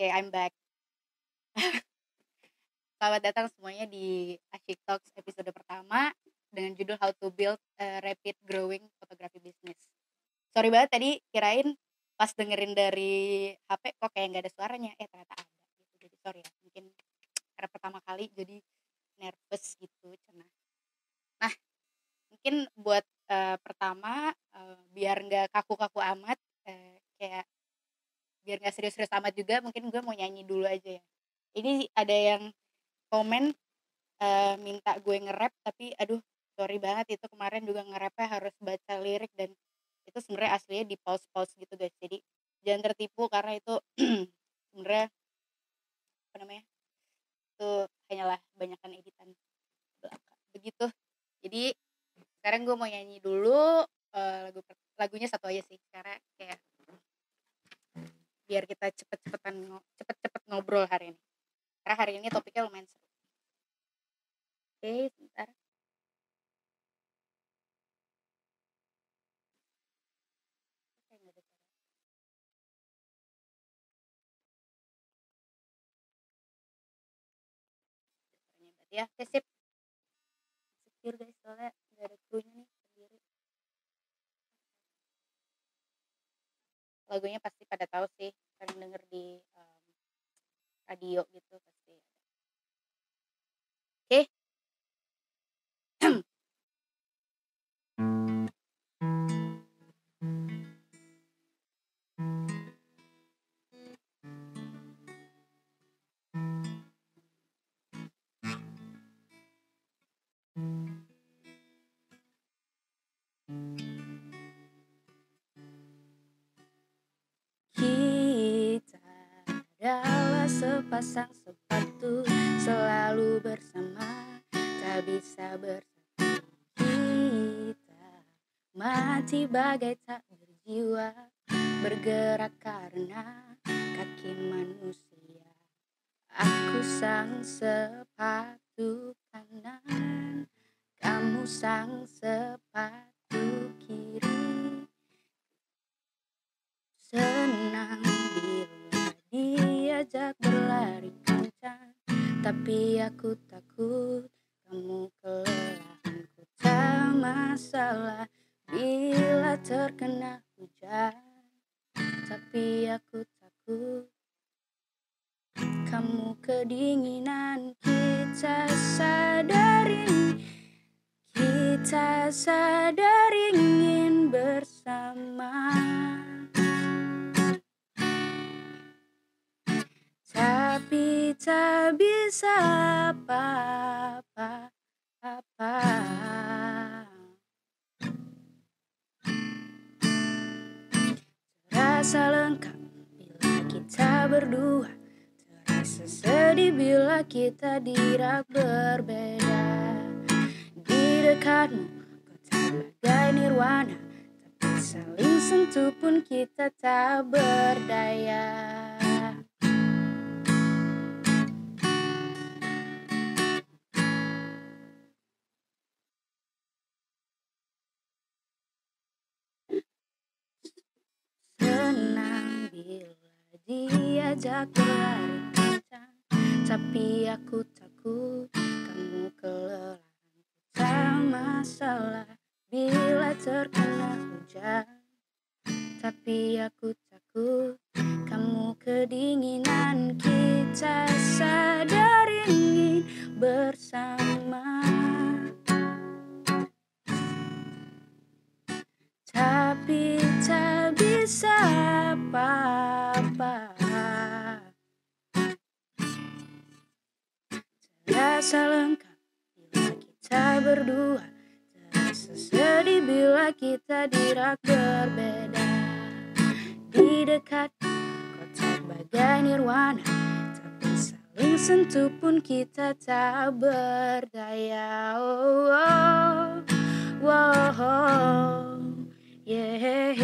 Oke, I'm back. Selamat datang semuanya di Asyik Talks episode pertama dengan judul How to Build a Rapid Growing Photography Business. Sorry banget tadi kirain pas dengerin dari HP kok kayak nggak ada suaranya, eh ternyata ada. Gitu. Jadi sorry ya, mungkin karena pertama kali jadi nervous gitu, cenah. Nah, mungkin buat uh, pertama uh, biar nggak kaku-kaku amat, uh, kayak biar nggak serius-serius amat juga mungkin gue mau nyanyi dulu aja ya. Ini ada yang komen uh, minta gue nge-rap tapi aduh sorry banget itu kemarin juga nge-rapnya harus baca lirik dan itu sebenarnya aslinya di pause-pause gitu guys. Jadi jangan tertipu karena itu sebenarnya apa namanya itu hanyalah banyakkan editan begitu. Jadi sekarang gue mau nyanyi dulu uh, lagu lagunya satu aja sih karena kayak biar kita cepet-cepetan cepet-cepet ngobrol hari ini. Karena hari ini topiknya lumayan seru. Oke sebentar. Ya sip. Secure guys soalnya gak ada krunya nih lagunya pasti pada tahu sih sering denger di um, radio gitu pasti sepasang sepatu selalu bersama tak bisa bersatu kita mati bagai tak berjiwa bergerak karena kaki manusia. Aku sang sepatu berdua. Terasa sedih bila kita dirak berbeda. Di dekatmu kau terbagai nirwana. Tapi saling sentuh pun kita tak berdaya diajak berlari kencang Tapi aku takut kamu kelelahan Tak masalah. Bila terkena hujan. Tapi aku takut kamu kedinginan. Kita sadar ingin bersama. Tapi tak bisa apa-apa Terasa lengkap bila kita berdua Terasa sedih bila kita dirak berbeda. Di dekat kota bagai nirwana Tapi saling sentuh pun kita tak berdaya. Oh, oh, oh, oh. Yeah,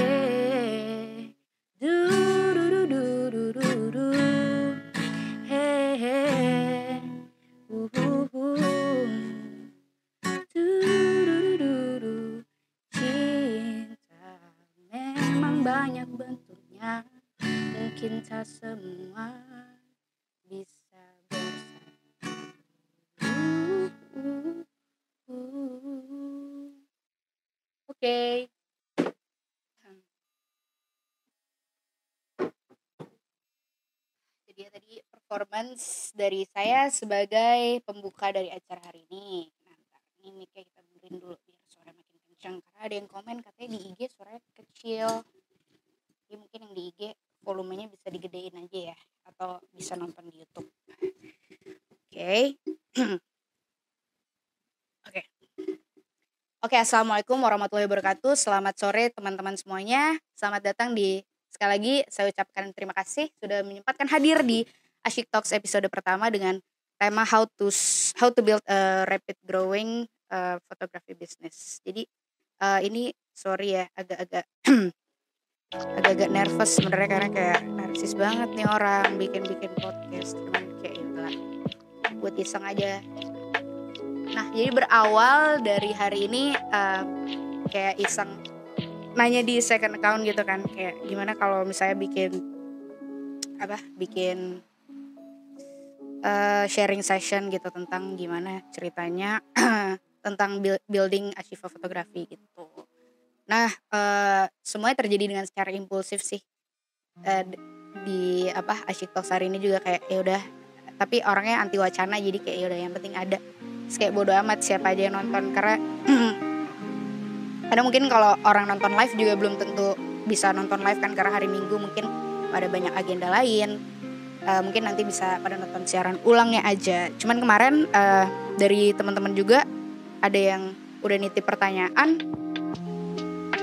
banyak bentuknya. Mungkin tak semua bisa bersatu. Oke. Jadi ya tadi performance dari saya sebagai pembuka dari acara hari ini. Nah, ini kayak kita benerin dulu biar suara makin kencang karena ada yang komen katanya di IG suaranya kecil. Mungkin yang di IG volumenya bisa digedein aja ya atau bisa nonton di YouTube. Oke. Oke. Oke, Assalamualaikum warahmatullahi wabarakatuh. Selamat sore teman-teman semuanya. Selamat datang di sekali lagi saya ucapkan terima kasih sudah menyempatkan hadir di Asyik Talks episode pertama dengan tema how to how to build a rapid growing uh, photography business. Jadi uh, ini sorry ya agak-agak agak-agak nervous sebenarnya karena kayak narsis banget nih orang bikin-bikin podcast cuman kayak ya buat iseng aja. Nah jadi berawal dari hari ini uh, kayak iseng nanya di second account gitu kan. Kayak gimana kalau misalnya bikin apa bikin uh, sharing session gitu tentang gimana ceritanya tentang building Ashifa fotografi gitu Nah, uh, semuanya terjadi dengan secara impulsif sih. Uh, di apa Asyik hari ini juga kayak ya udah tapi orangnya anti wacana jadi kayak ya udah yang penting ada. Terus kayak bodo amat siapa aja yang nonton karena ada mungkin kalau orang nonton live juga belum tentu bisa nonton live kan karena hari Minggu mungkin ada banyak agenda lain. Uh, mungkin nanti bisa pada nonton siaran ulangnya aja. Cuman kemarin uh, dari teman-teman juga ada yang udah nitip pertanyaan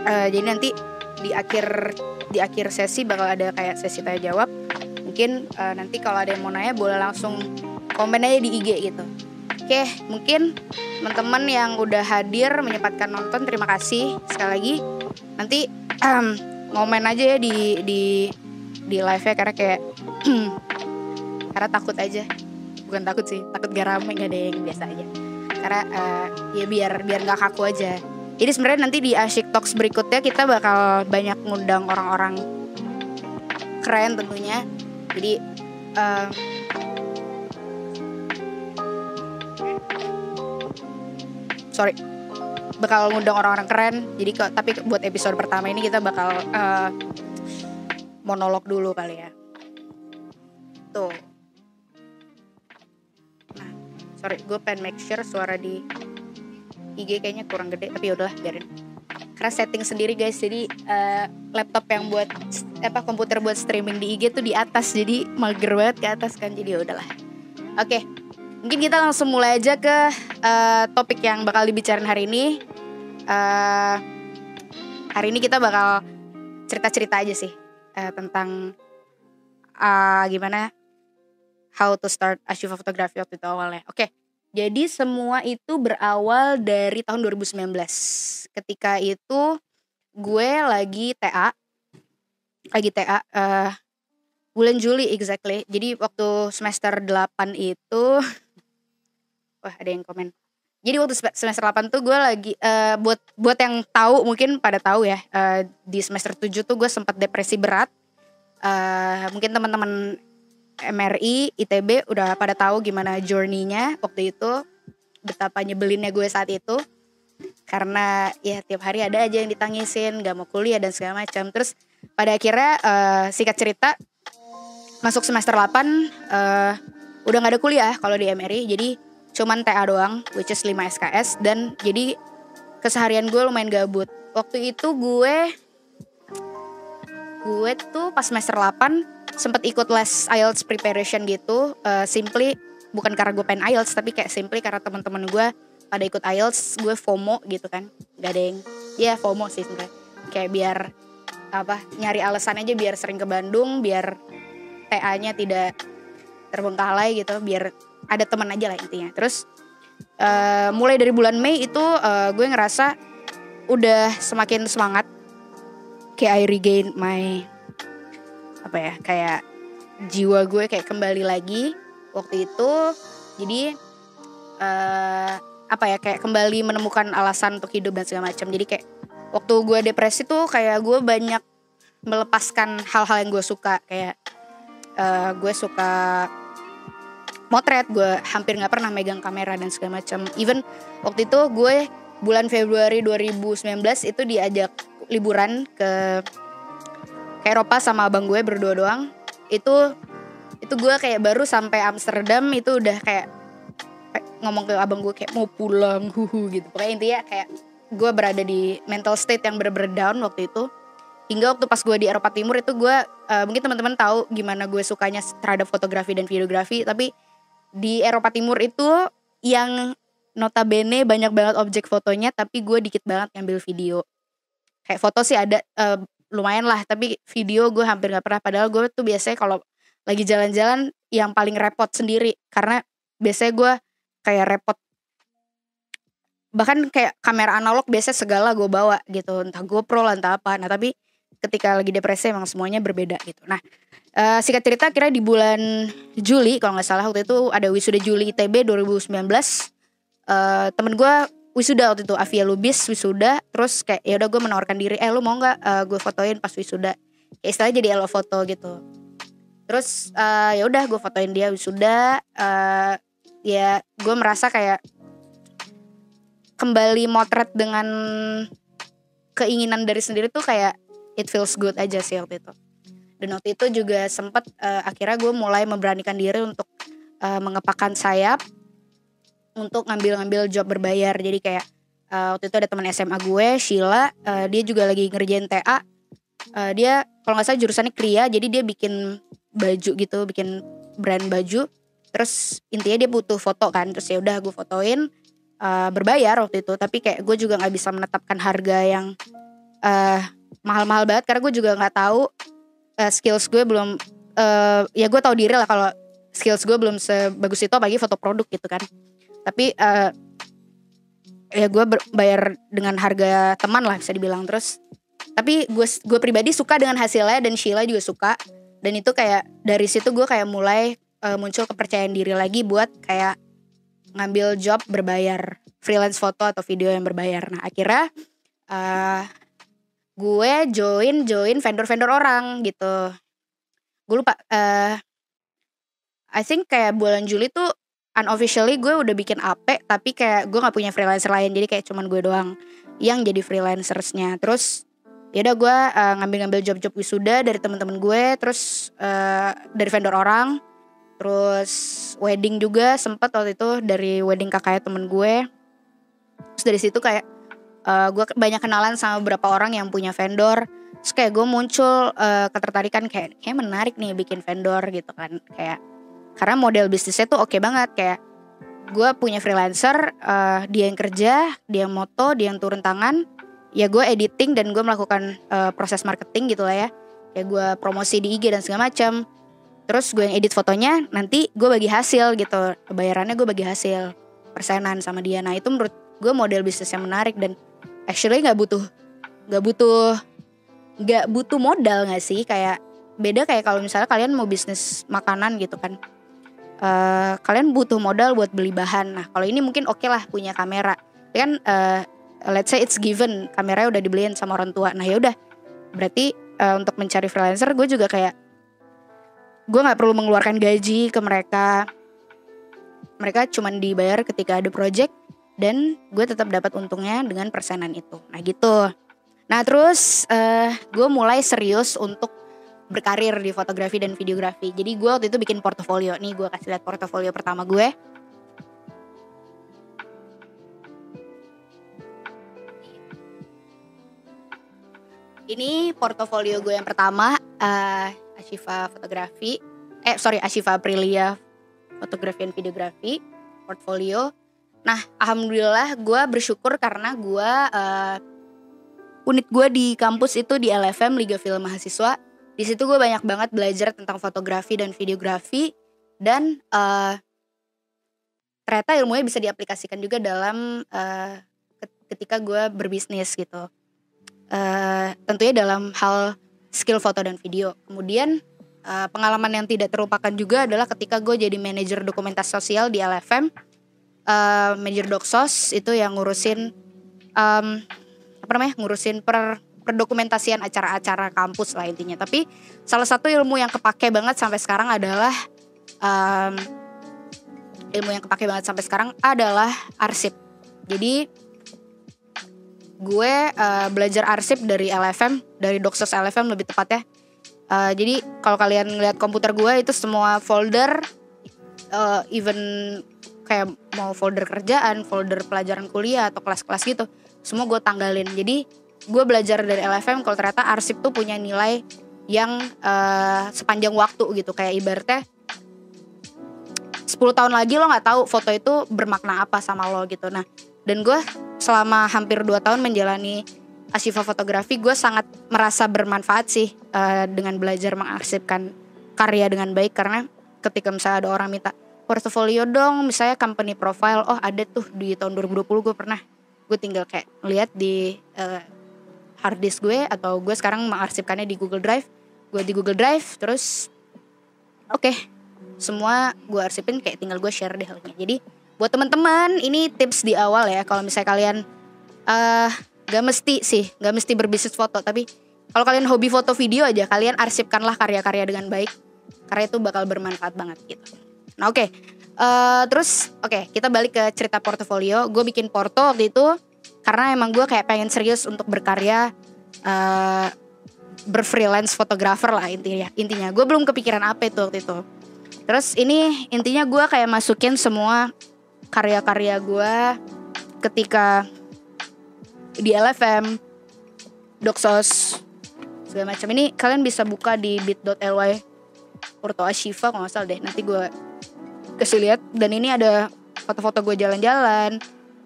uh, jadi nanti di akhir di akhir sesi bakal ada kayak sesi tanya jawab. Mungkin uh, nanti kalau ada yang mau nanya boleh langsung komen aja di IG gitu. Oke mungkin teman-teman yang udah hadir menyempatkan nonton terima kasih sekali lagi. Nanti um, ngomen aja ya di di di live ya karena kayak karena takut aja. Bukan takut sih takut gak rame gak biasa aja. Karena uh, ya biar biar nggak kaku aja jadi sebenarnya nanti di Asyik Talks berikutnya kita bakal banyak ngundang orang-orang keren tentunya. Jadi uh, sorry bakal ngundang orang-orang keren. Jadi kok tapi buat episode pertama ini kita bakal uh, monolog dulu kali ya. Tuh. Nah, sorry, gue pengen make sure suara di IG kayaknya kurang gede tapi yaudahlah biarin. Karena setting sendiri guys jadi uh, laptop yang buat apa komputer buat streaming di IG tuh di atas jadi mager banget ke atas kan jadi yaudahlah oke okay. mungkin kita langsung mulai aja ke uh, topik yang bakal dibicarain hari ini. Uh, hari ini kita bakal cerita-cerita aja sih uh, tentang uh, gimana how to start Ashifa Photography waktu itu awalnya. Oke okay jadi semua itu berawal dari tahun 2019. Ketika itu gue lagi TA, lagi TA uh, eh, bulan Juli exactly. Jadi waktu semester 8 itu, wah ada yang komen. Jadi waktu semester 8 tuh gue lagi uh, buat buat yang tahu mungkin pada tahu ya uh, di semester 7 tuh gue sempat depresi berat. Uh, mungkin teman-teman MRI, ITB udah pada tahu gimana journey-nya waktu itu, betapa nyebelinnya gue saat itu. Karena ya tiap hari ada aja yang ditangisin, gak mau kuliah dan segala macam. Terus pada akhirnya uh, singkat cerita masuk semester 8 uh, eh, udah gak ada kuliah kalau di MRI. Jadi cuman TA doang, which is 5 SKS dan jadi keseharian gue lumayan gabut. Waktu itu gue gue tuh pas semester 8 sempat ikut les IELTS preparation gitu uh, simply bukan karena gue pengen IELTS tapi kayak simply karena teman-teman gue pada ikut IELTS gue FOMO gitu kan. Gak ada yang ya FOMO sih sebenarnya. Kayak biar apa nyari alasan aja biar sering ke Bandung biar TA-nya tidak terbengkalai gitu biar ada teman aja lah intinya. Terus uh, mulai dari bulan Mei itu uh, gue ngerasa udah semakin semangat. Kayak I regain my apa ya kayak jiwa gue kayak kembali lagi waktu itu. Jadi uh, apa ya kayak kembali menemukan alasan untuk hidup dan segala macam. Jadi kayak waktu gue depresi tuh kayak gue banyak melepaskan hal-hal yang gue suka. Kayak uh, gue suka motret gue hampir nggak pernah megang kamera dan segala macam. Even waktu itu gue bulan Februari 2019 itu diajak liburan ke Eropa sama abang gue berdua doang itu itu gue kayak baru sampai Amsterdam itu udah kayak ngomong ke abang gue kayak mau pulang huhu gitu. Pokoknya intinya kayak gue berada di mental state yang bener-bener down waktu itu. Hingga waktu pas gue di Eropa Timur itu gue uh, mungkin teman-teman tahu gimana gue sukanya terhadap fotografi dan videografi tapi di Eropa Timur itu yang notabene banyak banget objek fotonya tapi gue dikit banget ngambil video. Kayak foto sih ada uh, lumayan lah tapi video gue hampir nggak pernah. Padahal gue tuh biasanya kalau lagi jalan-jalan yang paling repot sendiri. Karena biasanya gue kayak repot. Bahkan kayak kamera analog biasanya segala gue bawa gitu. Entah GoPro lah entah apa. Nah tapi ketika lagi depresi emang semuanya berbeda gitu. Nah uh, singkat cerita kira di bulan Juli kalau nggak salah waktu itu ada wisuda Juli ITB 2019 uh, temen gue wisuda waktu itu Avia Lubis wisuda terus kayak ya udah gue menawarkan diri eh lu mau nggak uh, gue fotoin pas wisuda? Ya istilahnya jadi elo foto gitu. Terus uh, ya udah gue fotoin dia wisuda uh, ya gue merasa kayak kembali motret dengan keinginan dari sendiri tuh kayak it feels good aja sih waktu itu. Dan waktu itu juga sempat uh, akhirnya gue mulai memberanikan diri untuk uh, mengepakkan sayap untuk ngambil-ngambil job berbayar. Jadi kayak uh, waktu itu ada teman SMA gue Sheila uh, dia juga lagi ngerjain TA uh, dia kalau nggak salah jurusannya kria jadi dia bikin baju gitu bikin brand baju. Terus intinya dia butuh foto kan terus ya udah gue fotoin uh, berbayar waktu itu. Tapi kayak gue juga nggak bisa menetapkan harga yang uh, mahal-mahal banget karena gue juga nggak tahu uh, skills gue belum uh, ya gue tahu diri lah kalau skills gue belum sebagus itu apalagi foto produk gitu kan tapi uh, ya gue bayar dengan harga teman lah bisa dibilang. Terus tapi gue gue pribadi suka dengan hasilnya dan Sheila juga suka. Dan itu kayak dari situ gue kayak mulai uh, muncul kepercayaan diri lagi buat kayak ngambil job berbayar freelance foto atau video yang berbayar. Nah akhirnya uh, gue join join vendor-vendor orang gitu. Gue lupa uh, I think kayak bulan Juli tuh unofficially gue udah bikin AP tapi kayak gue nggak punya freelancer lain jadi kayak cuman gue doang yang jadi freelancersnya. Terus ya udah gue uh, ngambil-ngambil job-job wisuda dari teman-teman gue terus uh, dari vendor orang terus wedding juga sempat waktu itu dari wedding kakaknya temen gue. Terus dari situ kayak uh, gue banyak kenalan sama beberapa orang yang punya vendor. Terus kayak gue muncul uh, ketertarikan kayak kayak menarik nih bikin vendor gitu kan kayak karena model bisnisnya tuh oke okay banget kayak gue punya freelancer uh, dia yang kerja dia yang moto dia yang turun tangan ya gue editing dan gue melakukan uh, proses marketing gitu lah ya. Kayak gue promosi di IG dan segala macam terus gue yang edit fotonya nanti gue bagi hasil gitu. Bayarannya gue bagi hasil persenan sama dia. Nah itu menurut gue model bisnis yang menarik dan actually nggak butuh nggak butuh nggak butuh modal nggak sih? Kayak beda kayak kalau misalnya kalian mau bisnis makanan gitu kan uh, kalian butuh modal buat beli bahan. Nah kalau ini mungkin oke okay lah punya kamera. Kan uh, let's say it's given kameranya udah dibeliin sama orang tua. Nah ya udah. Berarti uh, untuk mencari freelancer gue juga kayak gue nggak perlu mengeluarkan gaji ke mereka. Mereka cuma dibayar ketika ada project dan gue tetap dapat untungnya dengan persenan itu. Nah gitu. Nah terus uh, gue mulai serius untuk berkarir di fotografi dan videografi. Jadi gue waktu itu bikin portofolio. Nih gue kasih lihat portofolio pertama gue. Ini portofolio gue yang pertama uh, Ashifa Fotografi. Eh sorry Ashifa Aprilia Fotografi dan Videografi portfolio nah alhamdulillah gue bersyukur karena gue uh, unit gue di kampus itu di LFM Liga Film Mahasiswa di situ gue banyak banget belajar tentang fotografi dan videografi dan uh, ternyata ilmunya bisa diaplikasikan juga dalam uh, ketika gue berbisnis gitu uh, tentunya dalam hal skill foto dan video. Kemudian uh, pengalaman yang tidak terlupakan juga adalah ketika gue jadi manajer dokumentasi sosial di LFM, uh, manajer doksos itu yang ngurusin um, apa namanya ngurusin per perdokumentasian acara-acara kampus lah intinya. Tapi salah satu ilmu yang kepake banget sampai sekarang adalah um, ilmu yang kepake banget sampai sekarang adalah arsip. Jadi gue uh, belajar arsip dari LFM dari Doksos LFM lebih tepatnya Uh, jadi kalau kalian ngeliat komputer gue itu semua folder, uh, even kayak mau folder kerjaan, folder pelajaran kuliah atau kelas-kelas gitu, semua gue tanggalin. Jadi gue belajar dari LFM kalau ternyata arsip tuh punya nilai yang uh, sepanjang waktu gitu. Kayak ibaratnya 10 tahun lagi lo nggak tahu foto itu bermakna apa sama lo gitu. Nah dan gue selama hampir 2 tahun menjalani Ashifa fotografi gue sangat merasa bermanfaat sih uh, dengan belajar mengarsipkan karya dengan baik. Karena ketika misalnya ada orang minta portofolio dong misalnya company profile. Oh ada tuh di tahun 2020 gue pernah. Gue tinggal kayak lihat di uh, hard disk gue atau gue sekarang mengarsipkannya di Google Drive gue di Google Drive terus oke okay, semua gue arsipin kayak tinggal gue share deh halnya jadi buat teman-teman ini tips di awal ya kalau misalnya kalian uh, Gak mesti sih, gak mesti berbisnis foto, tapi kalau kalian hobi foto video aja, kalian arsipkanlah karya-karya dengan baik, karena itu bakal bermanfaat banget gitu. Nah oke, okay. uh, eh, terus oke okay, kita balik ke cerita portofolio. Gue bikin porto waktu itu karena emang gue kayak pengen serius untuk berkarya, uh, berfreelance fotografer lah intinya. Intinya gue belum kepikiran apa itu waktu itu. Terus ini intinya gue kayak masukin semua karya-karya gue ketika di LFM, Doxos, segala macam. Ini kalian bisa buka di bit.ly Porto Ashifa kalau nggak salah deh. Nanti gue kasih lihat. Dan ini ada foto-foto gue jalan-jalan,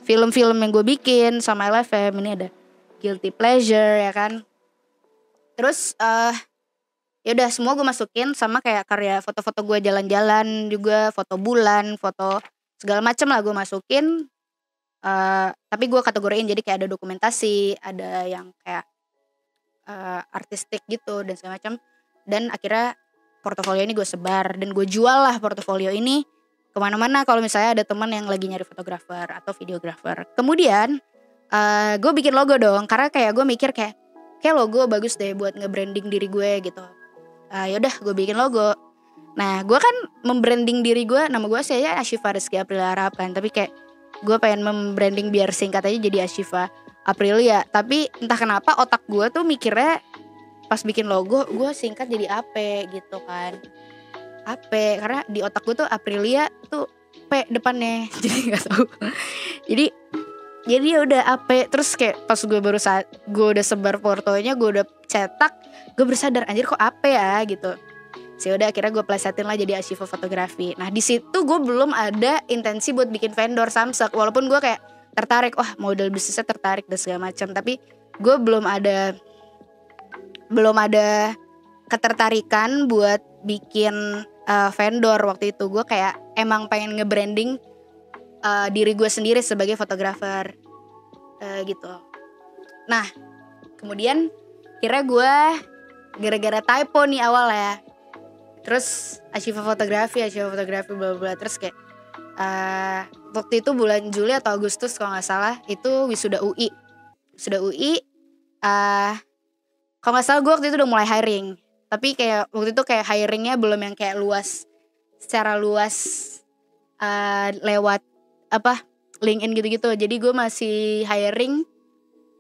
film-film yang gue bikin sama LFM. Ini ada guilty pleasure ya kan. Terus uh, ya udah semua gue masukin sama kayak karya foto-foto gue jalan-jalan juga, foto bulan, foto segala macam lah gue masukin uh, tapi gue kategoriin jadi kayak ada dokumentasi ada yang kayak uh, artistik gitu dan segala macam dan akhirnya portofolio ini gue sebar dan gue jual lah portofolio ini ke mana-mana kalau misalnya ada teman yang lagi nyari fotografer atau videografer. Kemudian uh, gue bikin logo dong karena kayak gue mikir kayak kayak logo bagus deh buat nge-branding diri gue gitu. Uh, yaudah gue bikin logo. Nah gue kan membranding diri gue nama gue saya Ashifa Rizky Aprilia Harapan tapi kayak gue pengen membranding biar singkat aja jadi Ashifa Aprilia. Tapi entah kenapa otak gue tuh mikirnya pas bikin logo gue singkat jadi AP gitu kan AP karena di otak gue tuh Aprilia tuh P depannya jadi nggak tahu. Jadi jadi ya udah AP terus kayak pas gue baru saat gue udah sebar fotonya gue udah cetak gue bersadar anjir kok AP ya? Gitu. Sih udah akhirnya gue plesetin lah jadi Ashifa fotografi. Nah di situ gue belum ada intensi buat bikin vendor samsak walaupun gue kayak tertarik wah model bisnisnya tertarik dan segala macam. Tapi gue belum ada belum ada ketertarikan buat bikin uh, vendor waktu itu. Gue kayak emang pengen nge-branding uh, diri gue sendiri sebagai fotografer uh, gitu. Nah kemudian kira gue gara-gara typo nih awal ya terus Ashifa fotografi Ashifa fotografi bla bla terus kayak uh, waktu itu bulan Juli atau Agustus kalau nggak salah itu wisuda UI wisuda UI uh, kalau nggak salah gue waktu itu udah mulai hiring tapi kayak waktu itu kayak hiringnya belum yang kayak luas secara luas uh, lewat apa LinkedIn gitu-gitu. Jadi gue masih hiring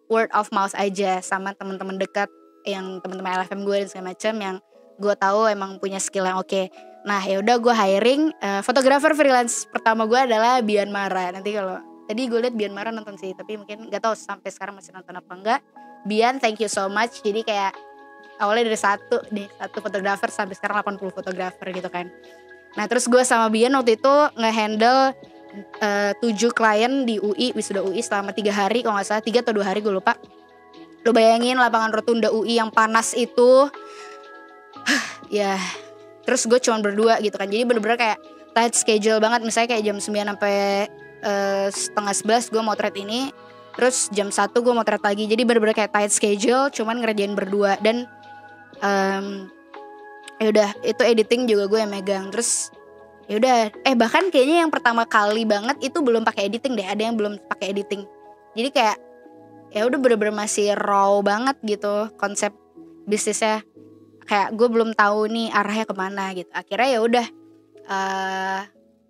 word of mouth aja sama teman-teman dekat yang teman-teman LFM gue dan segala macam yang gue tahu emang punya skill yang oke. Okay. nah ya udah gue hiring uh, fotografer freelance pertama gue adalah Bian Mara. Nanti kalau tadi gue liat Bian Mara nonton sih tapi mungkin nggak tahu sampai sekarang masih nonton apa enggak. Bian thank you so much. Jadi kayak awalnya dari satu deh satu fotografer sampai sekarang 80 fotografer gitu kan. Nah terus gue sama Bian waktu itu ngehandle uh, tujuh klien di UI wisuda UI selama tiga hari kalau nggak salah. Tiga atau dua hari gue lupa. Lo bayangin lapangan rotunda UI yang panas itu ya terus gue cuma berdua gitu kan. Jadi bener-bener kayak tight schedule banget. Misalnya kayak jam 9 sampai uh, setengah 11 gue motret ini terus jam 1 gue motret lagi. Jadi bener-bener kayak tight schedule cuman ngerjain berdua. Dan um, ya udah itu editing juga gue yang megang. Terus ya udah. Eh bahkan kayaknya yang pertama kali banget itu belum pakai editing deh. Ada yang belum pakai editing. Jadi kayak ya udah bener-bener masih raw banget gitu konsep bisnisnya. Kayak gue belum tahu nih arahnya ke mana gitu. Akhirnya ya udah uh,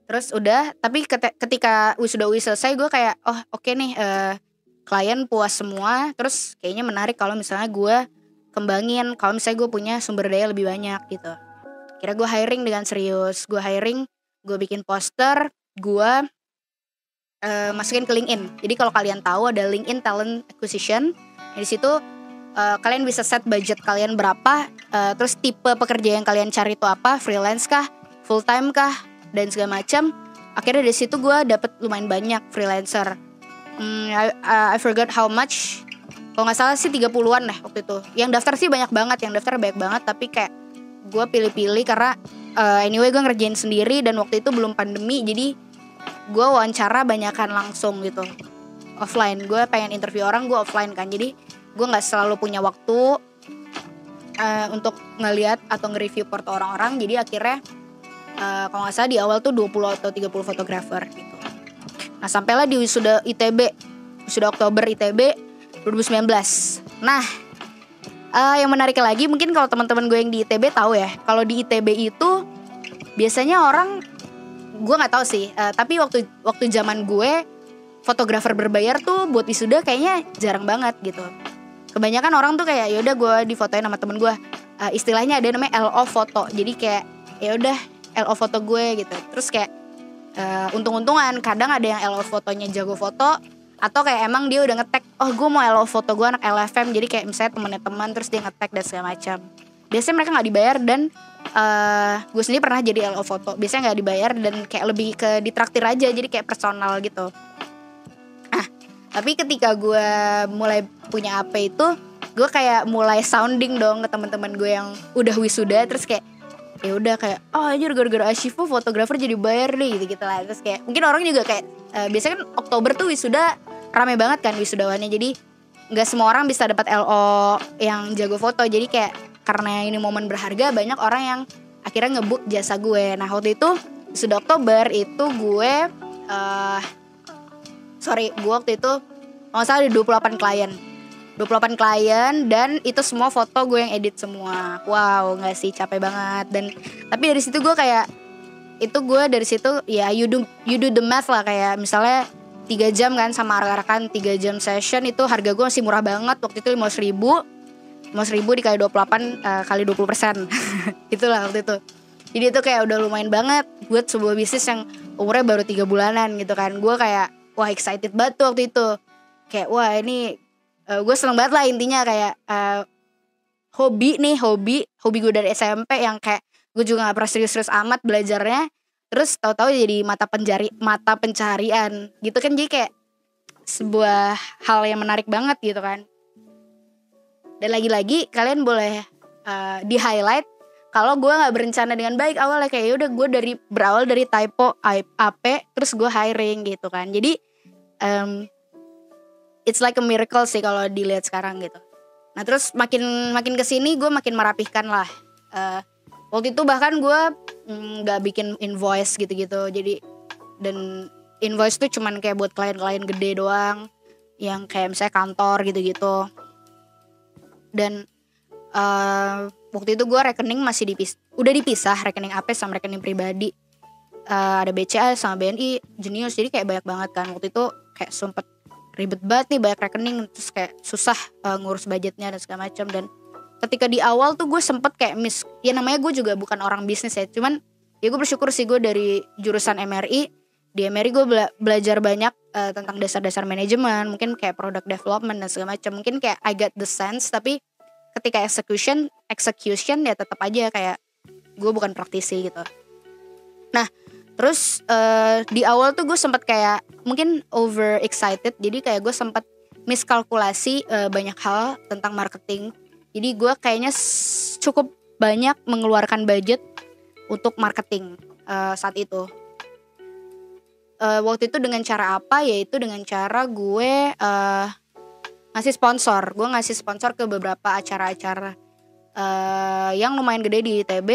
terus udah. Tapi ketika wisuda UI selesai gue kayak oh oke okay nih uh, klien puas semua. Terus kayaknya menarik kalau misalnya gue kembangin kalau misalnya gue punya sumber daya lebih banyak gitu. Kira gue hiring dengan serius gue hiring gue bikin poster gue uh, masukin ke LinkedIn. Jadi kalau kalian tahu ada LinkedIn Talent Acquisition di situ uh, kalian bisa set budget kalian berapa uh, terus tipe pekerja yang kalian cari itu apa freelance kah full time kah dan segala macam. Akhirnya dari situ gue dapet lumayan banyak freelancer. Hmm, I, I forgot how much kalau nggak salah sih 30-an lah waktu itu. Yang daftar sih banyak banget yang daftar banyak banget tapi kayak gue pilih-pilih karena uh, anyway gue ngerjain sendiri dan waktu itu belum pandemi jadi gue wawancara banyakan langsung gitu. Offline gue pengen interview orang gue offline kan. Jadi gue nggak selalu punya waktu uh, untuk ngeliat atau nge-review porto orang-orang. Jadi akhirnya uh, kalau nggak salah di awal tuh 20 atau 30 fotografer gitu. Nah sampailah di wisuda ITB wisuda Oktober ITB 2019 nah uh, yang menarik lagi mungkin kalau teman-teman gue yang di ITB tahu ya kalau di ITB itu biasanya orang gue nggak tahu sih uh, tapi waktu waktu zaman gue fotografer berbayar tuh buat wisuda kayaknya jarang banget gitu. Kebanyakan orang tuh kayak ya udah gue difotoin sama temen gue. Uh, istilahnya ada namanya LO foto. Jadi kayak ya udah LO foto gue gitu. Terus kayak uh, untung-untungan kadang ada yang LO fotonya jago foto atau kayak emang dia udah ngetek oh gue mau LO foto gue anak LFM jadi kayak misalnya temennya teman terus dia ngetek dan segala macam. Biasanya mereka nggak dibayar dan uh, gue sendiri pernah jadi LO foto. Biasanya nggak dibayar dan kayak lebih ke ditraktir aja jadi kayak personal gitu. Ah tapi ketika gue mulai punya apa itu gue kayak mulai sounding dong ke teman-teman gue yang udah wisuda terus kayak ya udah kayak oh aja gara-gara Ashifu fotografer jadi bayar nih gitu gitu lah. Terus kayak mungkin orang juga kayak uh, biasanya kan Oktober tuh wisuda rame banget kan wisudawannya. Jadi nggak semua orang bisa dapat LO yang jago foto. Jadi kayak karena ini momen berharga banyak orang yang akhirnya ngebuk jasa gue. Nah waktu itu sudah Oktober itu gue uh, sorry gue waktu itu nggak salah ada 28 klien. 28 klien dan itu semua foto gue yang edit semua. Wow nggak sih capek banget. Dan tapi dari situ gue kayak itu gue dari situ ya you do you do the math lah. Kayak misalnya tiga jam kan sama rekan-rekan tiga jam session itu harga gue masih murah banget. Waktu itu lima ribu lima ribu dikali 28 uh, kali 20 persen. Itulah waktu itu. Jadi itu kayak udah lumayan banget buat sebuah bisnis yang umurnya baru tiga bulanan gitu kan. Gue kayak wah excited banget tuh waktu itu. Kayak wah ini uh, gue seneng banget lah intinya kayak uh, hobi nih hobi hobi gue dari SMP yang kayak gue juga gak pernah serius-serius amat belajarnya. Terus tahu-tahu jadi mata pencari mata pencarian gitu kan. Jadi kayak sebuah hal yang menarik banget gitu kan. Dan lagi-lagi kalian boleh uh, di highlight kalau gue nggak berencana dengan baik awalnya. Kayak ya udah gue dari berawal dari typo AP terus gue hiring gitu kan. Jadi um, it's like a miracle sih kalau dilihat sekarang gitu. Nah terus makin makin ke sini gue makin merapihkan lah uh, waktu itu bahkan gue mm, nggak mm, bikin invoice gitu-gitu. Jadi dan invoice tuh cuman kayak buat klien-klien gede doang. Yang kayak misalnya kantor gitu-gitu. Dan uh, waktu itu gue rekening masih dipis udah dipisah rekening AP sama rekening pribadi. Uh, ada BCA sama BNI Genius jadi kayak banyak banget kan. Waktu itu kayak sempet ribet banget nih banyak rekening. Terus kayak susah uh, ngurus budgetnya dan segala macam. Dan ketika di awal tuh gue sempet kayak miss ya namanya gue juga bukan orang bisnis ya cuman ya gue bersyukur sih gue dari jurusan MRI di MRI gue bela belajar banyak uh, tentang dasar-dasar manajemen mungkin kayak product development dan segala macam mungkin kayak I got the sense tapi ketika execution execution ya tetap aja kayak gue bukan praktisi gitu. Nah terus uh, di awal tuh gue sempat kayak mungkin over excited jadi kayak gue sempat miskalkulasi uh, banyak hal tentang marketing jadi gue kayaknya cukup banyak mengeluarkan budget untuk marketing uh, saat itu. Uh, waktu itu dengan cara apa? Yaitu dengan cara gue uh, ngasih sponsor. Gue ngasih sponsor ke beberapa acara-acara uh, yang lumayan gede di ITB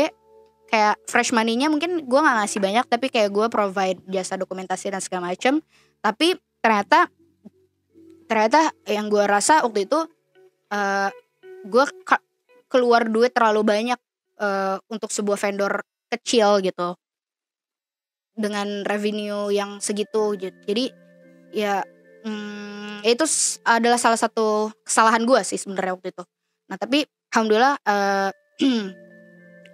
kayak fresh money-nya mungkin gue nggak ngasih banyak tapi kayak gue provide jasa dokumentasi dan segala macem. Tapi ternyata ternyata yang gue rasa waktu itu uh, gue keluar duit terlalu banyak uh, untuk sebuah vendor kecil gitu. Dengan revenue yang segitu gitu. Jadi ya hmm, itu adalah salah satu kesalahan gue sih sebenarnya waktu itu. Nah tapi alhamdulillah uh,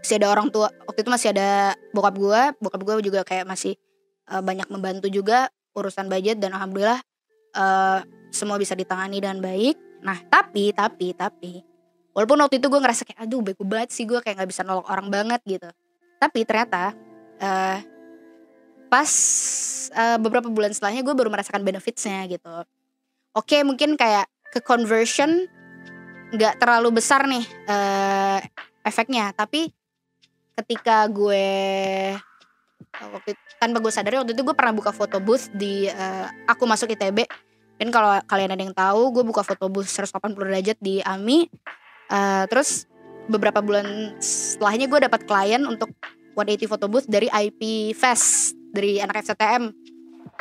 masih ada orang tua waktu itu masih ada bokap gue bokap gue juga kayak masih uh, banyak membantu juga urusan budget dan alhamdulillah uh, semua bisa ditangani dengan baik. Nah tapi tapi tapi walaupun waktu itu gue ngerasa kayak aduh bego banget sih gue kayak nggak bisa nolong orang banget gitu. Tapi ternyata uh, pas uh, beberapa bulan setelahnya gue baru merasakan benefitsnya gitu. Oke mungkin kayak ke conversion nggak terlalu besar nih uh, efeknya. Tapi ketika gue waktu itu, tanpa gue sadari waktu itu gue pernah buka foto booth di uh, aku masuk ITB dan kalau kalian ada yang tahu gue buka foto booth 180 derajat di AMI uh, terus beberapa bulan setelahnya gue dapat klien untuk 180 photo booth dari IP Fest dari anak FCTM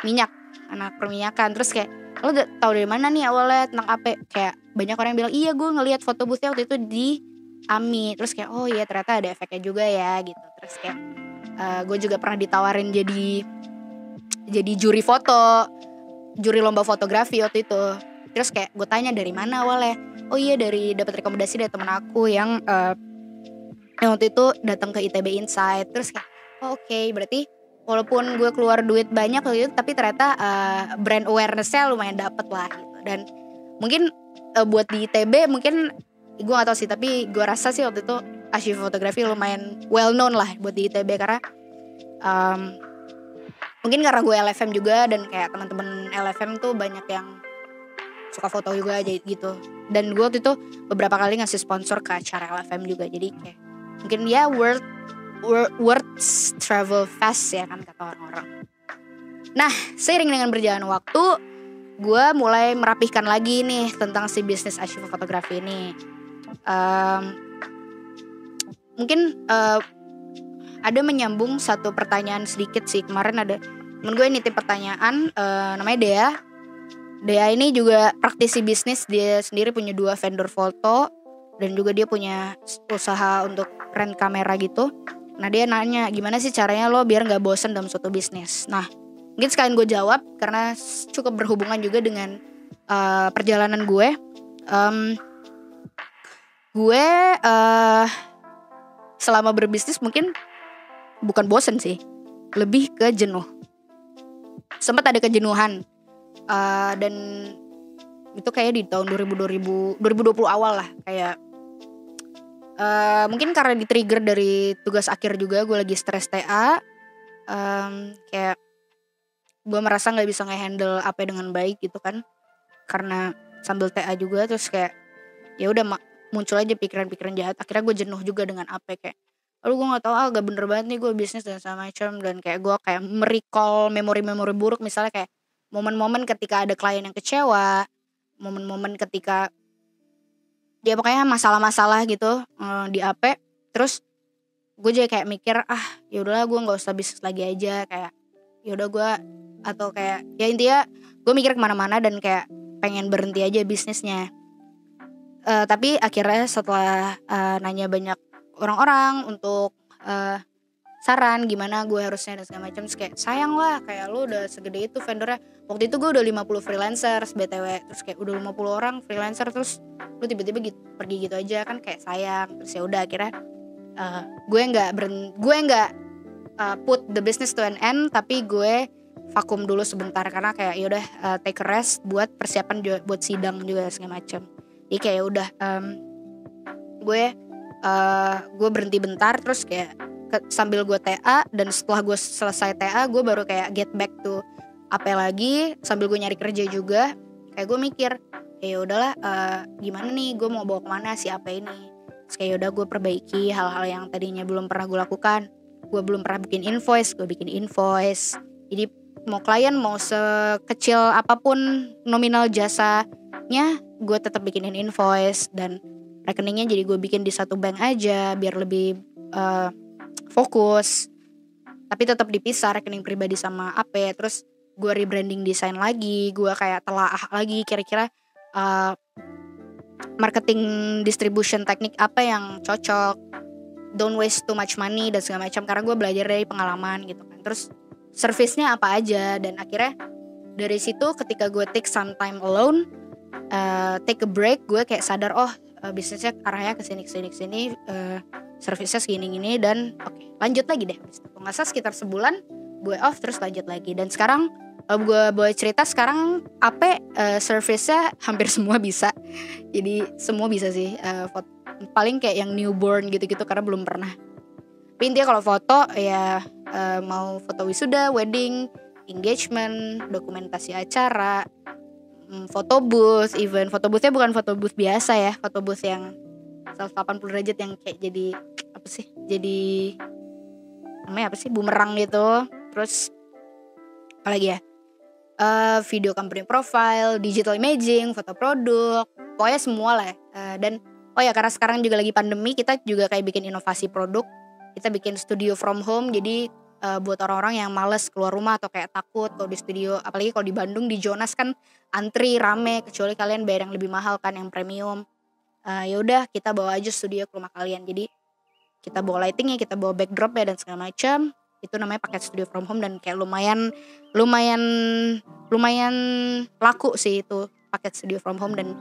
minyak anak perminyakan. Terus kayak lo tahu dari mana nih awalnya tentang apa kayak banyak orang yang bilang iya gue ngelihat foto boothnya waktu itu di AMI terus kayak oh iya ternyata ada efeknya juga ya gitu. Terus kayak uh, eh, gue juga pernah ditawarin jadi jadi juri foto juri lomba fotografi waktu itu terus kayak gue tanya dari mana awalnya? Oh iya dari dapat rekomendasi dari teman aku yang uh, yang waktu itu datang ke ITB Insight. Terus kayak oh, oke. Okay, berarti walaupun gue keluar duit banyak waktu itu tapi ternyata uh, brand awarenessnya lumayan dapet lah gitu. Dan mungkin uh, buat di ITB mungkin gue gak tau sih tapi gue rasa sih waktu itu asyik fotografi lumayan well known lah buat di ITB karena um, mungkin karena gue LFM juga dan kayak teman-teman LFM tuh banyak yang suka foto juga aja gitu. Dan gue waktu itu beberapa kali ngasih sponsor ke acara LFM juga jadi kayak mungkin ya world words travel fast ya kan kata orang-orang. Nah seiring dengan berjalan waktu gue mulai merapihkan lagi nih tentang si bisnis archive fotografi ini. Um, mungkin uh, ada menyambung satu pertanyaan sedikit sih. Kemarin ada temen gue nitip pertanyaan uh, namanya Dea Dea ini juga praktisi bisnis. Dia sendiri punya dua vendor foto. Dan juga dia punya usaha untuk rent kamera gitu. Nah dia nanya gimana sih caranya lo biar nggak bosen dalam suatu bisnis? Nah mungkin sekalian gue jawab karena cukup berhubungan juga dengan uh, perjalanan gue. Um, gue uh, selama berbisnis mungkin bukan bosen sih. Lebih ke jenuh. Sempat ada kejenuhan uh, dan itu kayak di tahun 2000, 2000 2020 awal lah kayak uh, mungkin karena di trigger dari tugas akhir juga gue lagi stres TA um, kayak gue merasa nggak bisa ngehandle apa dengan baik gitu kan karena sambil TA juga terus kayak ya udah muncul aja pikiran-pikiran jahat akhirnya gue jenuh juga dengan apa kayak lalu gue nggak tahu ah gak bener banget nih gue bisnis dan sama macam dan kayak gue kayak merecall memori-memori buruk misalnya kayak momen-momen ketika ada klien yang kecewa momen-momen ketika dia pokoknya masalah-masalah gitu uh, di AP terus gue jadi kayak mikir ah ya udahlah gue nggak usah bisnis lagi aja kayak ya udah gue atau kayak ya intinya gue mikir ke mana-mana dan kayak pengen berhenti aja bisnisnya. Uh, tapi akhirnya setelah uh, nanya banyak orang-orang untuk uh, saran gimana gue harusnya dan segala macam. Kayak sayang lah kayak lu udah segede itu vendornya. Waktu itu gue udah 50 freelancer btw terus kayak udah 50 orang freelancer terus lu tiba-tiba gitu, pergi gitu aja kan kayak sayang. Terus ya udah akhirnya uh, gue nggak gue nggak uh, put the business to an end tapi gue vakum dulu sebentar. Karena kayak yaudah uh, take a rest buat persiapan juga, buat sidang juga segala macam jadi kayak udah um, gue uh, gue berhenti bentar terus kayak ke, sambil gue TA dan setelah gue selesai TA gue baru kayak get back to apa lagi sambil gue nyari kerja juga. Kayak gue mikir ya udahlah uh, gimana nih gue mau bawa ke mana si apa ini? Terus kayak udah gue perbaiki hal-hal yang tadinya belum pernah gue lakukan. Gue belum pernah bikin invoice gue bikin invoice. Jadi mau klien mau sekecil apa pun nominal jasanya gue tetap bikinin invoice dan rekeningnya jadi gue bikin di satu bank aja biar lebih uh, fokus. Tapi tetap dipisah rekening pribadi sama AP terus gue rebranding desain lagi gue kayak telah lagi kira-kira uh, marketing distribution teknik apa yang cocok. Don't waste too much money dan segala macam karena gue belajar dari pengalaman gitu kan. Terus servicenya apa aja? Dan akhirnya dari situ ketika gue take some time alone uh, take a break gue kayak sadar oh uh, bisnisnya arahnya ke sini sini sini uh, servisnya segini gini dan oke okay, lanjut lagi deh. Kalau sekitar sebulan gue off terus lanjut lagi. Dan sekarang kalau gue boleh cerita sekarang apa uh, service-nya hampir semua bisa. Jadi semua bisa sih uh, paling kayak yang newborn gitu-gitu karena belum pernah. Tapi intinya kalau foto ya uh, mau foto wisuda wedding engagement dokumentasi acara mm, booth even. Foto boothnya bukan foto booth biasa ya. Foto booth yang 180 derajat yang kayak jadi apa sih jadi namanya apa sih bumerang gitu. Terus apa lagi ya? Uh, video company profile digital imaging foto produk pokoknya semua lah uh, dan oh ya karena sekarang juga lagi pandemi kita juga kayak bikin inovasi produk. Kita bikin studio from home jadi uh, buat orang-orang yang males keluar rumah atau kayak takut kalau di studio. Apalagi kalau di Bandung di Jonas kan antri rame kecuali kalian bayar yang lebih mahal kan yang premium. Uh, ya udah kita bawa aja studio ke rumah kalian. Jadi kita bawa lightingnya kita bawa backdrop ya dan segala macam. Itu namanya paket studio from home dan kayak lumayan lumayan lumayan laku sih itu paket studio from home. Dan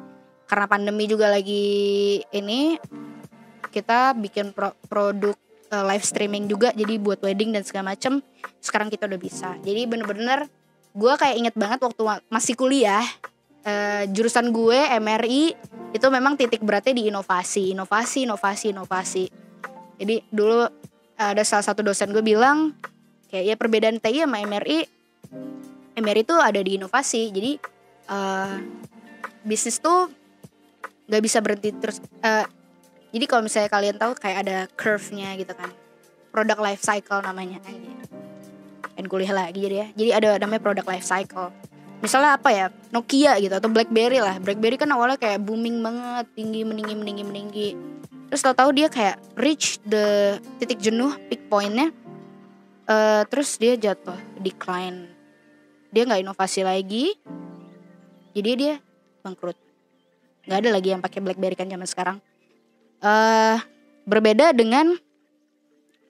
karena pandemi juga lagi ini kita bikin pro produk uh, live streaming juga jadi buat wedding dan segala macem sekarang kita udah bisa. Jadi bener-bener gue kayak inget banget waktu masih kuliah uh, jurusan gue MRI itu memang titik beratnya di inovasi inovasi inovasi inovasi. Jadi dulu ada salah satu dosen gue bilang kayak ya perbedaan TI sama MRI MRI itu ada di inovasi. Jadi uh, bisnis tuh nggak bisa berhenti terus uh, jadi kalau misalnya kalian tahu kayak ada curve-nya gitu kan. Product life cycle namanya. Dan kuliah lagi jadi ya. Jadi ada namanya product life cycle. Misalnya apa ya? Nokia gitu atau BlackBerry lah. BlackBerry kan awalnya kayak booming banget. Tinggi meninggi meninggi meninggi. Terus tau tahu dia kayak reach the titik jenuh peak pointnya. Uh, terus dia jatuh decline. Dia nggak inovasi lagi. Jadi dia bangkrut. Nggak ada lagi yang pakai BlackBerry kan zaman sekarang uh, berbeda dengan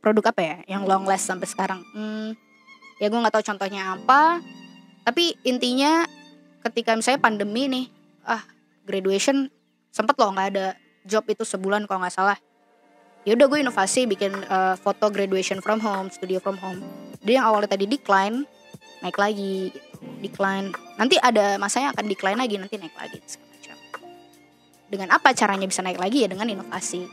produk apa ya? Yang long last sampai sekarang. Hmm, ya gue nggak tahu contohnya apa. Tapi intinya ketika misalnya pandemi nih ah graduation sempet loh nggak ada job itu sebulan kalau nggak salah. Ya udah gue inovasi bikin uh, foto graduation from home studio from home. Dia yang awalnya tadi decline naik lagi. Decline. Nanti ada masanya akan decline lagi nanti naik lagi dengan apa caranya bisa naik lagi? Ya dengan inovasi.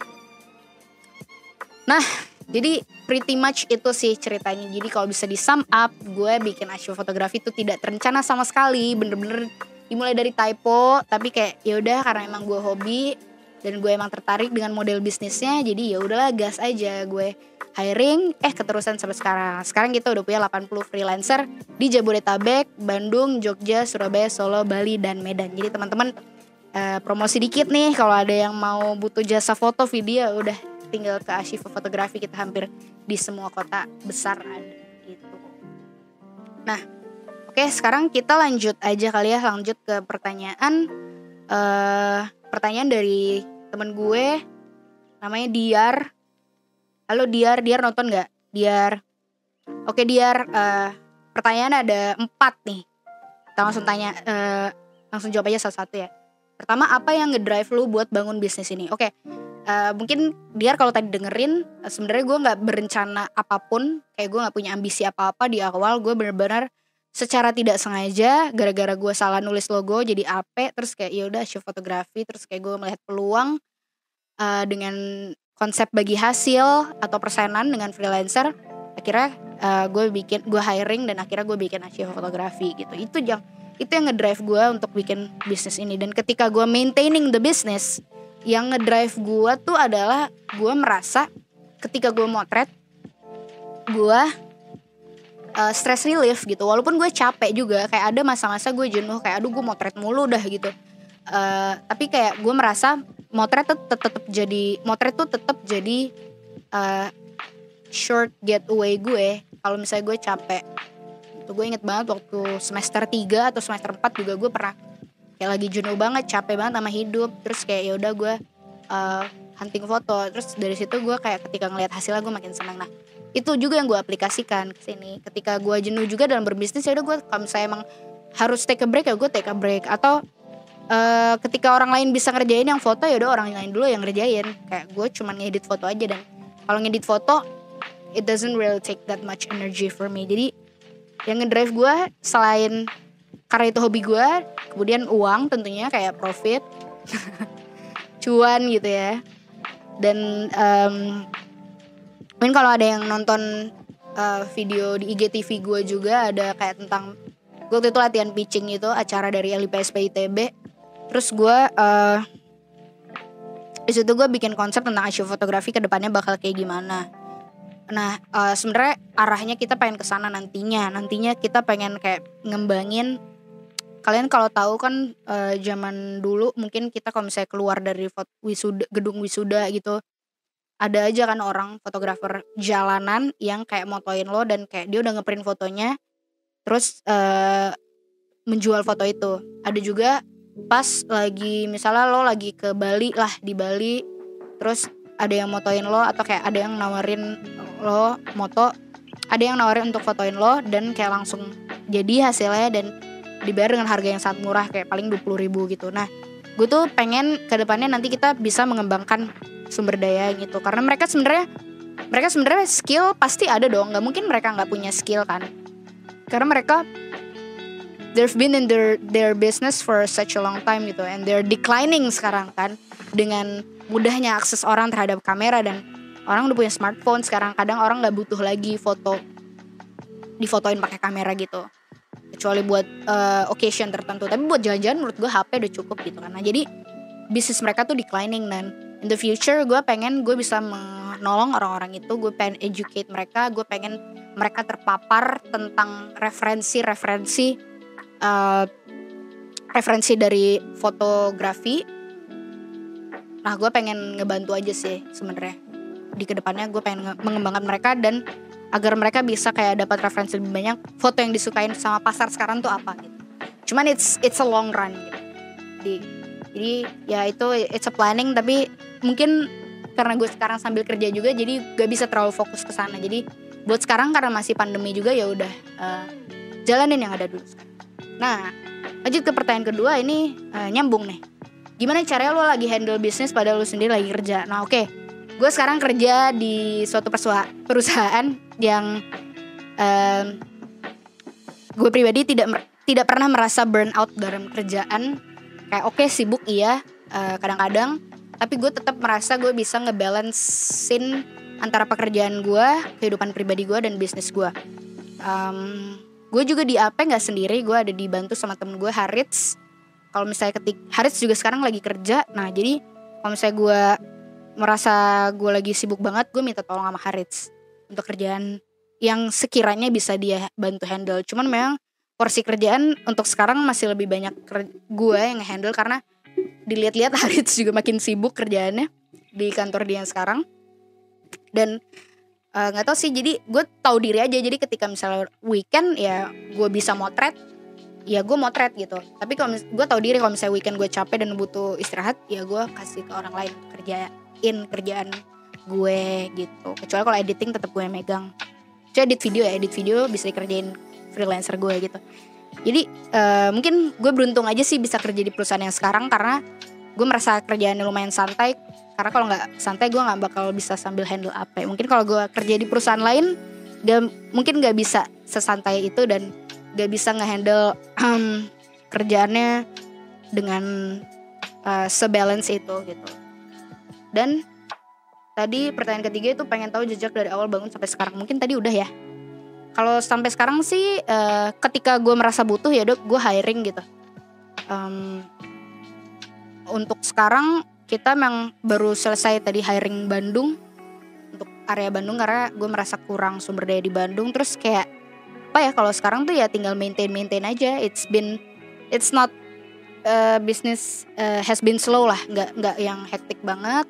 Nah jadi pretty much itu sih ceritanya. Jadi kalau bisa di sum up gue bikin arsip fotografi itu tidak terencana sama sekali. Bener-bener dimulai dari typo tapi kayak ya udah karena emang gue hobi dan gue emang tertarik dengan model bisnisnya jadi ya udahlah gas aja gue hiring eh keterusan sampai sekarang. Sekarang kita udah punya 80 freelancer di Jabodetabek Bandung Jogja Surabaya Solo Bali dan Medan. Jadi teman-teman uh, promosi dikit nih kalau ada yang mau butuh jasa foto video udah tinggal ke Ashifa Fotografi kita hampir di semua kota besar ada gitu. Nah, oke okay, sekarang kita lanjut aja kali ya lanjut ke pertanyaan uh, pertanyaan dari temen gue namanya Diar. Halo Diar, Diar nonton nggak? Diar. Oke Diar, uh, pertanyaan ada empat nih. Kita langsung tanya, uh, langsung jawab aja satu-satu ya. Pertama apa yang ngedrive lu buat bangun bisnis ini? Oke, okay. uh, eh, mungkin biar kalau tadi dengerin uh, sebenarnya gue nggak berencana apa pun, kayak gue nggak punya ambisi apa-apa di awal. Gue bener-bener secara tidak sengaja gara-gara gue salah nulis logo jadi AP terus kayak ya udah show fotografi terus kayak gue melihat peluang uh, dengan konsep bagi hasil atau persenan dengan freelancer akhirnya uh, gue bikin gue hiring dan akhirnya gue bikin asyik fotografi gitu itu yang itu yang ngedrive gue untuk bikin bisnis ini. Dan ketika gue maintaining the business yang ngedrive gue tuh adalah gue merasa ketika gue motret gue uh, stress relief gitu. Walaupun gue capek juga kayak ada masa-masa gue jenuh kayak aduh gue motret mulu dah gitu. Uh, tapi kayak gue merasa motret tuh tetap jadi motret tuh tetap jadi uh, short getaway gue. Kalau misalnya gue capek tuh gue inget banget waktu semester 3 atau semester 4 juga gue pernah kayak lagi jenuh banget capek banget sama hidup. Terus kayak ya udah gue uh, hunting foto. Terus dari situ gue kayak ketika ngelihat hasilnya gue makin senang nah itu juga yang gue aplikasikan ke sini. Ketika gue jenuh juga dalam berbisnis ya udah gue kalau misalnya emang harus take a break ya gue take a break. Atau uh, ketika orang lain bisa ngerjain yang foto ya udah orang lain dulu yang ngerjain. Kayak gue cuma ngedit foto aja dan kalau ngedit foto it doesn't really take that much energy for me. Jadi yang ngedrive gue selain karena itu hobi gue kemudian uang tentunya kayak profit cuan gitu ya. Dan um, mungkin kalau ada yang nonton uh, video di IGTV gue juga ada kayak tentang gue waktu itu latihan pitching itu acara dari LIPSP ITB terus gue uh, di situ gue bikin konsep tentang asyik fotografi ke depannya bakal kayak gimana nah uh, sebenarnya arahnya kita pengen ke sana nantinya. Nantinya kita pengen kayak ngembangin kalian kalau tahu kan uh, zaman dulu mungkin kita kalau misalnya keluar dari wisuda gedung wisuda gitu ada aja kan orang fotografer jalanan yang kayak motoin lo dan kayak dia udah ngeprint fotonya terus uh, menjual foto itu. Ada juga pas lagi misalnya lo lagi ke Bali lah di Bali terus ada yang motoin lo atau kayak ada yang nawarin lo moto ada yang nawarin untuk fotoin lo dan kayak langsung jadi hasilnya dan dibayar dengan harga yang sangat murah kayak paling 20 ribu gitu. Nah gue tuh pengen ke depannya nanti kita bisa mengembangkan sumber daya gitu. Karena mereka sebenarnya mereka sebenarnya skill pasti ada dong. Nggak mungkin mereka nggak punya skill kan. Karena mereka they've been in their their business for such a long time gitu. And they're declining sekarang kan dengan mudahnya akses orang terhadap kamera dan orang udah punya smartphone sekarang kadang orang nggak butuh lagi foto difotoin pakai kamera gitu. Kecuali buat uh, occasion tertentu. Tapi buat jalan-jalan menurut gue HP udah cukup gitu nah jadi bisnis mereka tuh declining dan in the future gue pengen gue bisa menolong orang-orang itu. Gue pengen educate mereka. Gue pengen mereka terpapar tentang referensi-referensi uh, referensi dari fotografi. Nah gue pengen ngebantu aja sih sebenarnya di ke depannya gue pengen mengembangkan mereka dan agar mereka bisa kayak dapat referensi lebih banyak foto yang disukain sama pasar sekarang tuh apa gitu. Cuman it's it's a long run gitu. Di, jadi ya itu it's a planning tapi mungkin karena gue sekarang sambil kerja juga jadi gak bisa terlalu fokus ke sana. Jadi buat sekarang karena masih pandemi juga ya udah uh, jalanin yang ada dulu. Nah, lanjut ke pertanyaan kedua ini uh, nyambung nih. Gimana caranya lo lagi handle bisnis pada lo sendiri lagi kerja? Nah, oke. Okay gue sekarang kerja di suatu perusahaan yang um, gue pribadi tidak tidak pernah merasa burn out dalam kerjaan. Kayak oke okay, sibuk iya kadang kadang-kadang. Tapi gue tetap merasa gue bisa ngebalancein antara pekerjaan gue kehidupan pribadi gue dan bisnis gue um, gue juga di AP nggak sendiri gue ada dibantu sama temen gue Harits kalau misalnya ketik Harits juga sekarang lagi kerja. Nah jadi kalau misalnya gue merasa gue lagi sibuk banget gue minta tolong sama Harits untuk kerjaan yang sekiranya bisa dia bantu handle. Cuman memang porsi kerjaan untuk sekarang masih lebih banyak gue yang handle karena dilihat-lihat Harits juga makin sibuk kerjaannya di kantor dia yang sekarang. Dan eh, nggak uh, tahu sih jadi gue tahu diri aja. Jadi ketika misalnya weekend ya gue bisa motret ya gue motret gitu. Tapi kalau gue tahu diri kalau misalnya weekend gue capek dan butuh istirahat ya gue kasih ke orang lain kerja in kerjaan gue gitu. Kecuali kalau editing tetap gue megang. Coba edit video ya edit video bisa dikerjain freelancer gue gitu. Jadi uh, mungkin gue beruntung aja sih bisa kerja di perusahaan yang sekarang karena gue merasa kerjaannya lumayan santai. Karena kalau nggak santai gue nggak bakal bisa sambil handle apa mungkin kalau gue kerja di perusahaan lain gak, mungkin nggak bisa sesantai itu dan gak bisa ngehandle um, kerjaannya dengan uh, sebalance itu gitu dan tadi pertanyaan ketiga itu pengen tahu jejak dari awal bangun sampai sekarang. Mungkin tadi udah ya. Kalau sampai sekarang sih uh, ketika gue merasa butuh ya dok gue hiring gitu. Um, untuk sekarang kita memang baru selesai tadi hiring Bandung untuk area Bandung karena gue merasa kurang sumber daya di Bandung terus kayak apa ya kalau sekarang tuh ya tinggal maintain maintain aja it's been it's not uh, business uh, has been slow lah nggak nggak yang hektik banget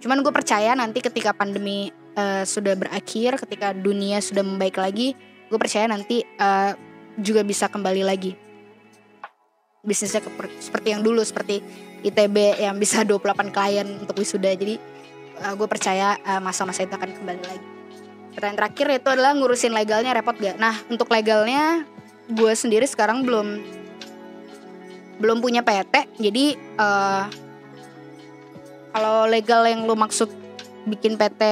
Cuman gue percaya nanti ketika pandemi uh, sudah berakhir, ketika dunia sudah membaik lagi, gue percaya nanti uh, juga bisa kembali lagi. Bisnisnya ke, seperti yang dulu, seperti ITB yang bisa 28 klien untuk wisuda. Jadi uh, gue percaya masa-masa uh, itu akan kembali lagi. Pertanyaan terakhir itu adalah ngurusin legalnya repot gak? Nah untuk legalnya gue sendiri sekarang belum belum punya PT jadi uh, kalau legal yang lu maksud bikin PT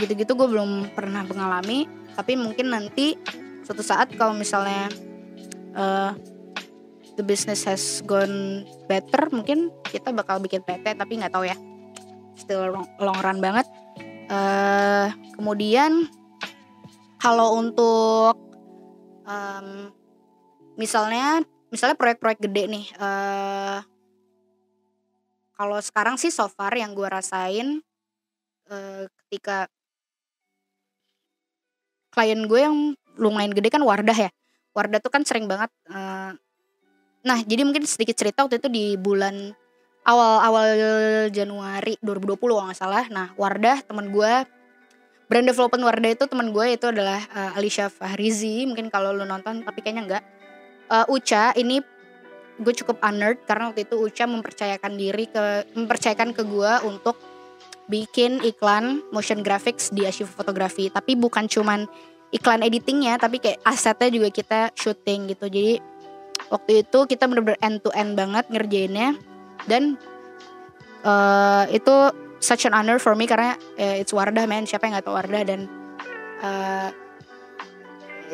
gitu-gitu gue belum pernah mengalami. Tapi mungkin nanti suatu saat kalau misalnya uh, the business has gone better mungkin kita bakal bikin PT tapi nggak tahu ya. Still long, run banget. Uh, kemudian kalau untuk um, misalnya misalnya proyek-proyek gede nih uh, kalau sekarang sih so far yang gue rasain uh, ketika klien gue yang lumayan gede kan Wardah ya. Wardah tuh kan sering banget uh, nah jadi mungkin sedikit cerita waktu itu di bulan awal-awal Januari 2020 kalau nggak salah. Nah Wardah teman gue brand development Wardah itu teman gue itu adalah uh, Alicia Fahrizi. Mungkin kalau lo nonton tapi kayaknya enggak uh, Uca ini gue cukup honored karena waktu itu Uca mempercayakan diri ke mempercayakan ke gue untuk bikin iklan motion graphics di Ashifu Fotografi tapi bukan cuman iklan editingnya tapi kayak asetnya juga kita syuting gitu. Jadi waktu itu kita bener-bener end to end banget ngerjainnya. Dan uh, itu such an honor for me karena uh, it's Wardah man siapa yang nggak tahu Wardah dan uh,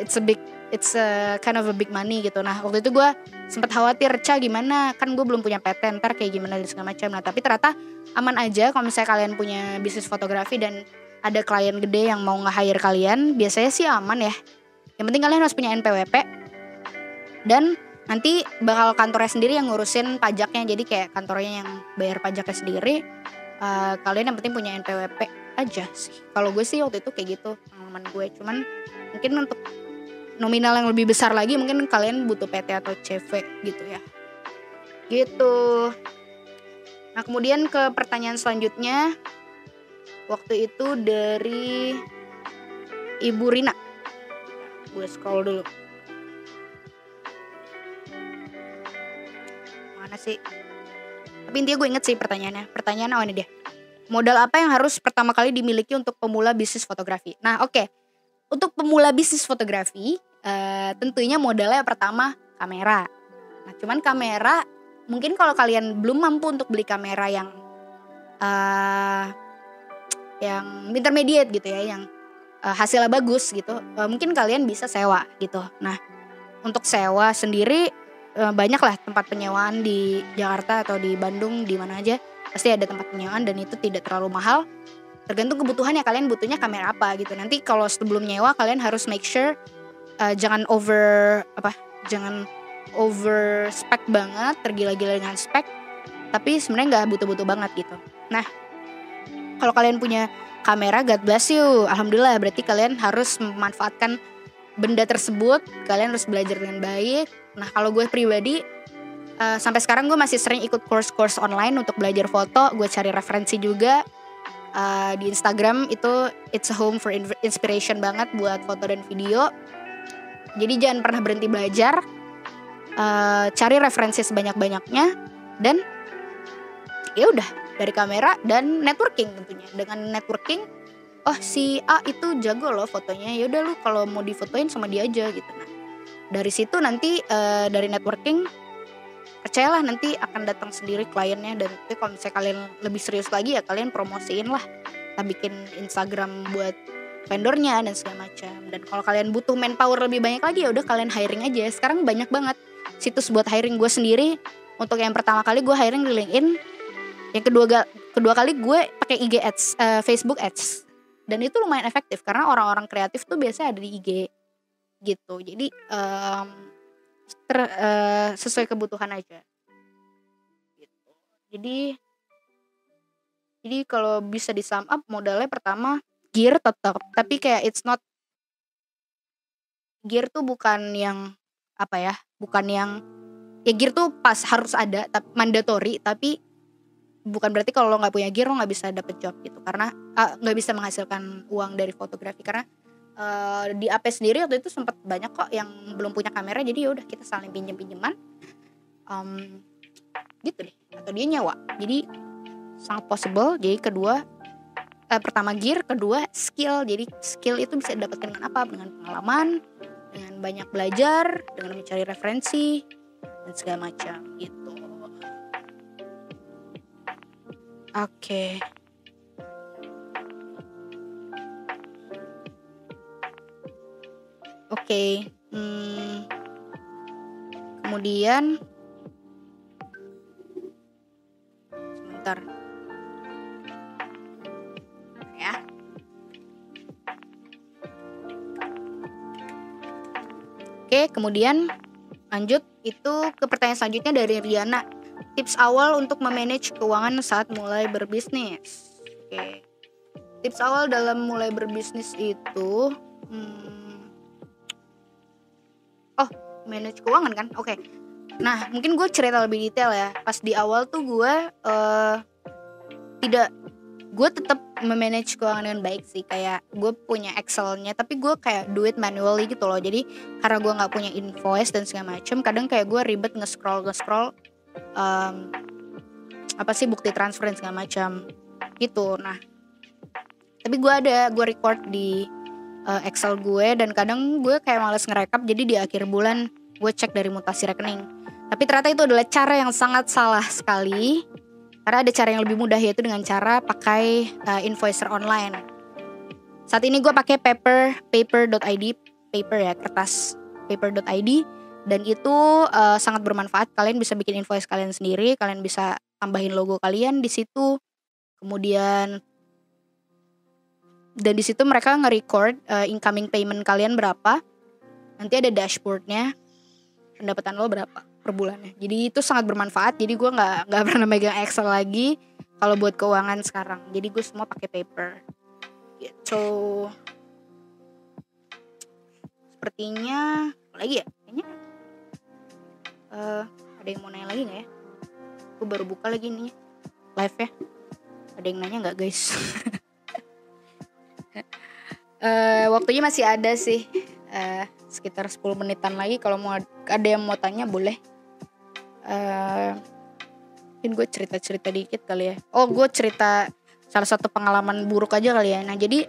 it's a big it's a kind of a big money gitu. Nah waktu itu gue sempat khawatir ca gimana? Kan gue belum punya PT ntar kayak gimana dan segala macam. Nah tapi ternyata aman aja kalau misalnya kalian punya bisnis fotografi dan ada klien gede yang mau nge-hire kalian biasanya sih aman ya. Yang penting kalian harus punya NPWP dan nanti bakal kantornya sendiri yang ngurusin pajaknya. Jadi kayak kantornya yang bayar pajaknya sendiri uh, kalian yang penting punya NPWP aja sih. Kalau gue sih waktu itu kayak gitu pengalaman gue. Cuman mungkin untuk nominal yang lebih besar lagi mungkin kalian butuh PT atau CV gitu ya. Gitu. Nah kemudian ke pertanyaan selanjutnya. Waktu itu dari Ibu Rina. Gue scroll dulu. Mana sih? Tapi intinya gue inget sih pertanyaannya. Pertanyaan awalnya dia. Modal apa yang harus pertama kali dimiliki untuk pemula bisnis fotografi? Nah oke. Okay. untuk pemula bisnis fotografi uh, tentunya modalnya pertama kamera. Nah, cuman kamera mungkin kalau kalian belum mampu untuk beli kamera yang uh, yang intermediate gitu ya, yang uh, hasilnya bagus gitu, uh, mungkin kalian bisa sewa gitu. Nah, untuk sewa sendiri uh, banyak tempat penyewaan di Jakarta atau di Bandung di mana aja pasti ada tempat penyewaan dan itu tidak terlalu mahal tergantung kebutuhannya kalian butuhnya kamera apa gitu nanti kalau sebelum nyewa kalian harus make sure uh, jangan over apa jangan over spek banget tergila-gila dengan spek tapi sebenarnya nggak butuh-butuh banget gitu. Nah kalau kalian punya kamera God bless you. Alhamdulillah berarti kalian harus memanfaatkan benda tersebut. Kalian harus belajar dengan baik. Nah kalau gue pribadi uh, sampai sekarang gue masih sering ikut course-course online untuk belajar foto. Gue cari referensi juga. Uh, di Instagram itu it's a home for inspiration banget buat foto dan video jadi jangan pernah berhenti belajar, uh, cari referensi sebanyak-banyaknya dan ya udah dari kamera dan networking tentunya. Dengan networking, oh si A itu jago loh fotonya. Ya udah lu kalau mau difotoin sama dia aja gitu. Nah, dari situ nanti uh, dari networking percayalah nanti akan datang sendiri kliennya dan nanti kalau misalnya kalian lebih serius lagi ya kalian promosiin lah kita bikin Instagram buat vendornya dan segala macam. Dan kalau kalian butuh manpower lebih banyak lagi ya udah kalian hiring aja. Sekarang banyak banget situs buat hiring gue sendiri. Untuk yang pertama kali gue hiring di LinkedIn yang kedua kedua kali gue pakai IG Ads uh, Facebook Ads. Dan itu lumayan efektif karena orang-orang kreatif tuh biasanya ada di IG gitu. Jadi um, ter, uh, sesuai kebutuhan aja. Gitu. Jadi jadi kalau bisa di sum up modalnya pertama gear tetap tapi kayak it's not gear tuh bukan yang apa ya bukan yang ya gear tuh pas harus ada tapi mandatory tapi bukan berarti kalau lo nggak punya gear lo nggak bisa dapet job gitu. Karena nggak uh, bisa menghasilkan uang dari fotografi. Karena uh, di AP sendiri waktu itu sempat banyak kok yang belum punya kamera jadi ya udah kita saling pinjem pinjeman um, gitu deh. Atau dia nyawa jadi sangat possible. Jadi kedua uh, pertama gear, kedua skill. Jadi skill itu bisa didapatkan dengan apa? Dengan pengalaman, dengan banyak belajar, dengan mencari referensi, dan segala macam gitu oke oke hmm, kemudian sebentar oke kemudian lanjut itu ke pertanyaan selanjutnya dari Riana. Tips awal untuk memanage keuangan saat mulai berbisnis. Oke. Tips awal dalam mulai berbisnis itu hmm, oh manage keuangan kan? Oke. Nah mungkin gue cerita lebih detail ya. Pas di awal tuh gue uh, tidak gue tetap memanage keuangan dengan baik sih. Kayak gue punya Excelnya tapi gue kayak do it manually gitu loh. Jadi karena gue nggak punya invoice dan segala macem kadang kayak gue ribet nge-scroll nge-scroll um, apa sih bukti transfer dan segala macam gitu. Nah tapi gue ada gue record di uh, Excel gue dan kadang gue kayak males ngerekap jadi di akhir bulan gue cek dari mutasi rekening. Tapi ternyata itu adalah cara yang sangat salah sekali karena ada cara yang lebih mudah yaitu dengan cara pakai uh, invoicer online. Saat ini gue pakai paper paper.id paper ya kertas paper.id dan itu uh, sangat bermanfaat. Kalian bisa bikin invoice kalian sendiri, kalian bisa tambahin logo kalian di situ. Kemudian dan di situ mereka nge-record uh, incoming payment kalian berapa. Nanti ada dashboardnya pendapatan lo berapa per bulannya. Jadi itu sangat bermanfaat. Jadi gue nggak nggak pernah megang Excel lagi kalau buat keuangan sekarang. Jadi gue semua pakai paper. Gitu. Sepertinya lagi ya? Kayaknya uh, ada yang mau nanya lagi nggak ya? Gue baru buka lagi nih live ya. Ada yang nanya nggak guys? uh, waktunya masih ada sih. Uh, sekitar 10 menitan lagi. Kalau mau ada yang mau tanya boleh. Uh, mungkin gue cerita cerita dikit kali ya. Oh gue cerita salah satu pengalaman buruk aja kali ya. Nah jadi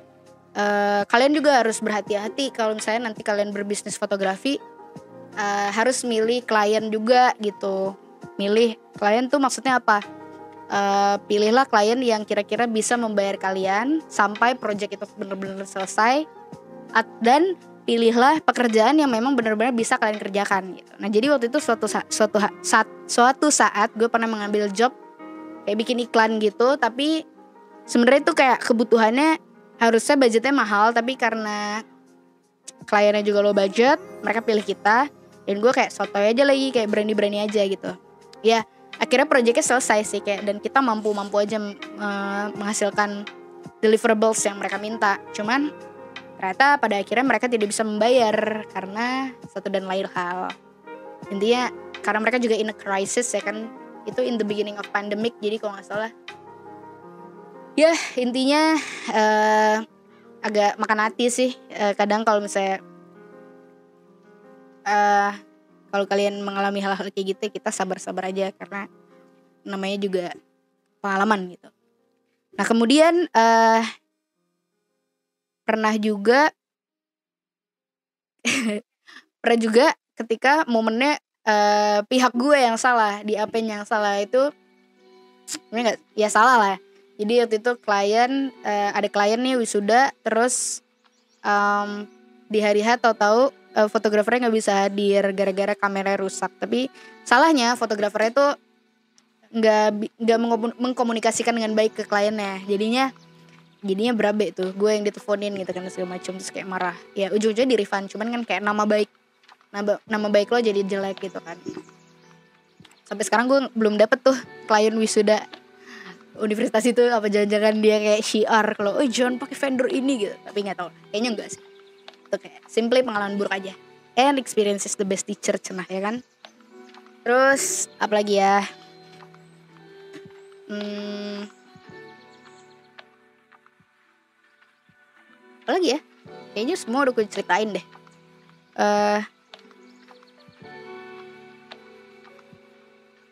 uh, kalian juga harus berhati-hati kalau misalnya nanti kalian berbisnis fotografi uh, harus milih klien juga gitu. Milih klien tuh maksudnya apa? Uh, pilihlah klien yang kira-kira bisa membayar kalian sampai project itu benar-benar selesai dan pilihlah pekerjaan yang memang benar-benar bisa kalian kerjakan gitu. Nah jadi waktu itu suatu saat suatu saat suatu saat gue pernah mengambil job kayak bikin iklan gitu, tapi sebenarnya itu kayak kebutuhannya harusnya budgetnya mahal, tapi karena kliennya juga low budget, mereka pilih kita dan gue kayak soto aja lagi kayak berani-berani aja gitu. Ya akhirnya proyeknya selesai sih kayak dan kita mampu-mampu aja uh, menghasilkan deliverables yang mereka minta. Cuman ternyata pada akhirnya mereka tidak bisa membayar karena satu dan lain hal. Intinya karena mereka juga in a crisis ya kan itu in the beginning of pandemic jadi kalau nggak salah. Ya intinya uh, agak makan hati sih uh, kadang kalau misalnya uh, kalau kalian mengalami hal-hal kayak gitu kita sabar-sabar aja karena namanya juga pengalaman gitu. Nah kemudian uh, pernah juga pernah juga ketika momennya uh, pihak gue yang salah di apa yang salah itu ini nggak ya salah lah jadi waktu itu klien uh, ada klien nih wisuda terus um, di hari H tahu-tahu uh, fotografernya nggak bisa hadir gara-gara kamera rusak. Tapi salahnya fotografernya itu nggak nggak mengkomunikasikan dengan baik ke kliennya. Jadinya jadinya berabe tuh gue yang diteleponin gitu kan segala macam terus kayak marah. Ya ujung-ujungnya di refund cuman kan kayak nama baik nama nama baik lo jadi jelek gitu kan. Sampai sekarang gue belum dapet tuh klien wisuda universitas itu apa jangan-jangan dia kayak syiar kalau oh jangan pakai vendor ini gitu. Tapi nggak tahu kayaknya enggak sih. Itu kayak simply pengalaman buruk aja. And experience is the best teacher cenah ya kan? Terus apalagi ya? Hmm, apa lagi ya? Kayaknya semua udah gue ceritain deh. Uh,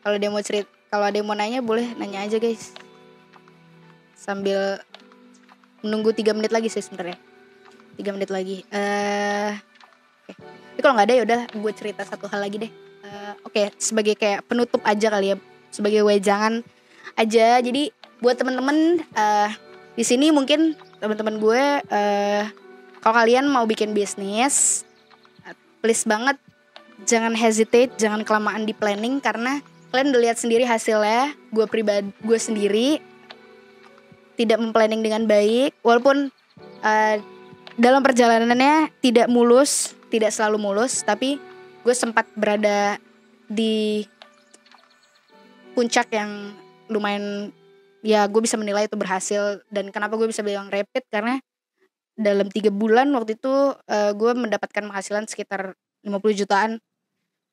kalau dia mau cerit kalau ada yang mau nanya boleh nanya aja guys. Sambil menunggu tiga menit lagi sih sebenarnya. Tiga menit lagi. Uh, eh, okay. tapi kalau nggak ada ya udah gue cerita satu hal lagi deh. Uh, oke okay, sebagai kayak penutup aja kali ya. Sebagai wejangan aja. Jadi buat temen-temen uh, di sini mungkin teman-teman gue uh, kalau kalian mau bikin bisnis please banget jangan hesitate jangan kelamaan di planning karena kalian udah lihat sendiri hasilnya gue pribadi gue sendiri tidak memplanning dengan baik walaupun uh, dalam perjalanannya tidak mulus tidak selalu mulus tapi gue sempat berada di puncak yang lumayan ya gue bisa menilai itu berhasil. Dan kenapa gue bisa bilang rapid? Karena dalam tiga bulan waktu itu uh, gue mendapatkan penghasilan sekitar 50 jutaan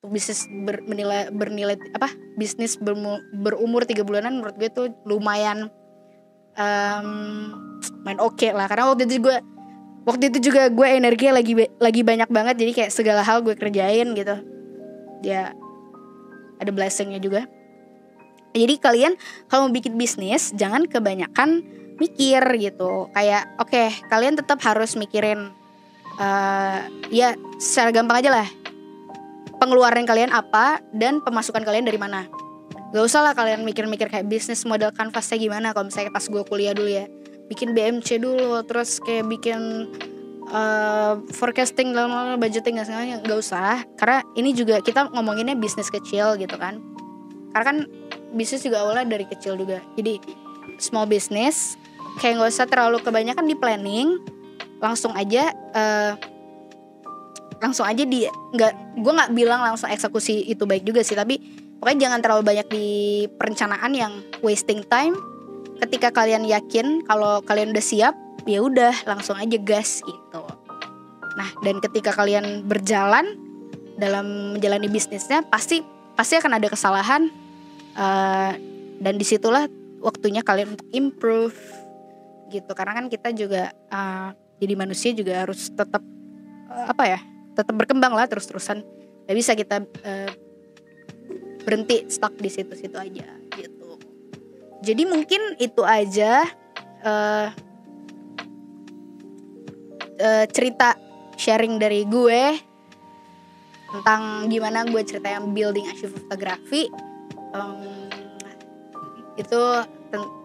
untuk bisnis ber, menilai bernilai apa bisnis bermu, berumur tiga bulanan menurut gue tuh lumayan um, main oke okay lah. Karena waktu itu gue waktu itu juga gue energi lagi lagi banyak banget. Jadi kayak segala hal gue kerjain gitu. Ya ada blessingnya juga jadi kalian kalau mau bikin bisnis jangan kebanyakan mikir gitu. Kayak oke okay, kalian tetap harus mikirin uh, ya secara gampang aja lah. Pengeluaran kalian apa dan pemasukan kalian dari mana. Gak usah lah kalian mikir-mikir kayak bisnis model kanvasnya gimana. Kalau misalnya pas gue kuliah dulu ya bikin BMC dulu terus kayak bikin uh, forecasting dalam budgeting dan segalanya nggak usah. Karena ini juga kita ngomonginnya bisnis kecil gitu kan. Karena kan bisnis juga awalnya dari kecil juga. Jadi small business kayak nggak usah terlalu kebanyakan di planning langsung aja uh, langsung aja di nggak gue nggak bilang langsung eksekusi itu baik juga sih tapi pokoknya jangan terlalu banyak di perencanaan yang wasting time. Ketika kalian yakin kalau kalian udah siap ya udah langsung aja gas gitu. Nah dan ketika kalian berjalan dalam menjalani bisnisnya pasti pasti akan ada kesalahan uh, dan di situlah waktunya kalian untuk improve gitu. Karena kan kita juga uh, jadi manusia juga harus tetap uh, apa ya tetap berkembang lah terus-terusan. Nggak bisa kita uh, berhenti stuck di situ-situ aja gitu. Jadi mungkin itu aja uh, uh, cerita sharing dari gue tentang gimana gue cerita yang building asyik fotografi um, itu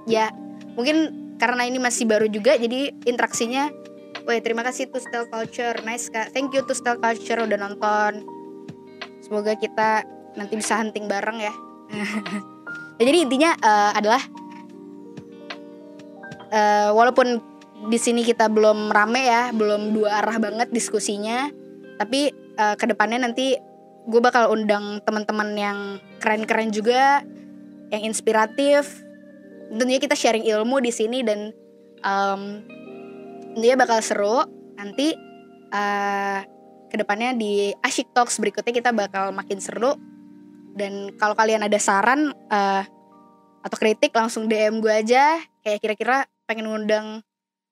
ya mungkin karena ini masih baru juga jadi interaksinya Woi terima kasih to Style Culture nice kak. Thank you to Style Culture udah nonton. Semoga kita nanti bisa hunting bareng ya. Ya jadi intinya uh, adalah uh, walaupun di sini kita belum rame ya belum dua arah banget diskusinya tapi uh, ke depannya nanti gue bakal undang teman-teman yang keren-keren juga yang inspiratif. Tentunya kita sharing ilmu di sini dan um, tentunya bakal seru. Nanti uh, ke depannya di Asyik Talks berikutnya kita bakal makin seru. Dan kalau kalian ada saran uh, atau kritik langsung DM gue aja. Kayak kira-kira pengen undang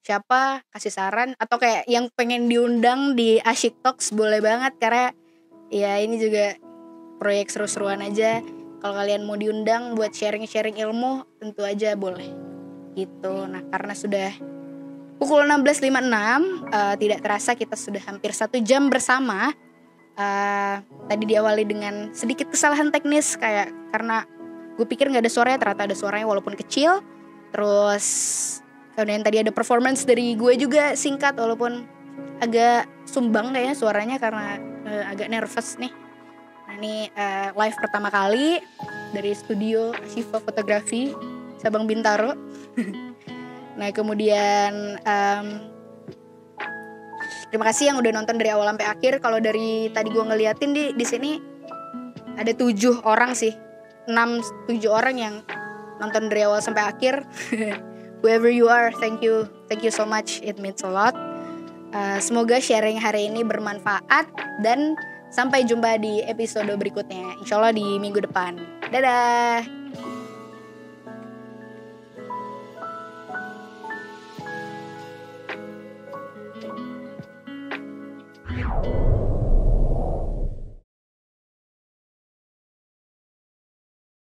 siapa kasih saran. Atau kayak yang pengen diundang di Asyik Talks boleh banget. Karena ya ini juga proyek seru-seruan aja. Kalau kalian mau diundang buat sharing-sharing ilmu tentu aja boleh. Gitu. Nah karena sudah pukul 16.56 uh, eh, tidak terasa kita sudah hampir satu jam bersama. Uh, tadi diawali dengan sedikit kesalahan teknis kayak karena gue pikir nggak ada suaranya ternyata ada suaranya walaupun kecil. Terus kemudian tadi ada performance dari gue juga singkat walaupun agak sumbang kayaknya suaranya karena uh, agak nervous nih Nah ini uh, live pertama kali dari studio Siva Fotografi Sabang Bintaro. nah kemudian um, terima kasih yang udah nonton dari awal sampai akhir. Kalau dari tadi gue ngeliatin di di sini ada tujuh orang sih, enam tujuh orang yang nonton dari awal sampai akhir. Whoever you are, thank you, thank you so much. It means a lot. Uh, semoga sharing hari ini bermanfaat dan Sampai jumpa di episode berikutnya. Insya Allah di minggu depan. Dadah.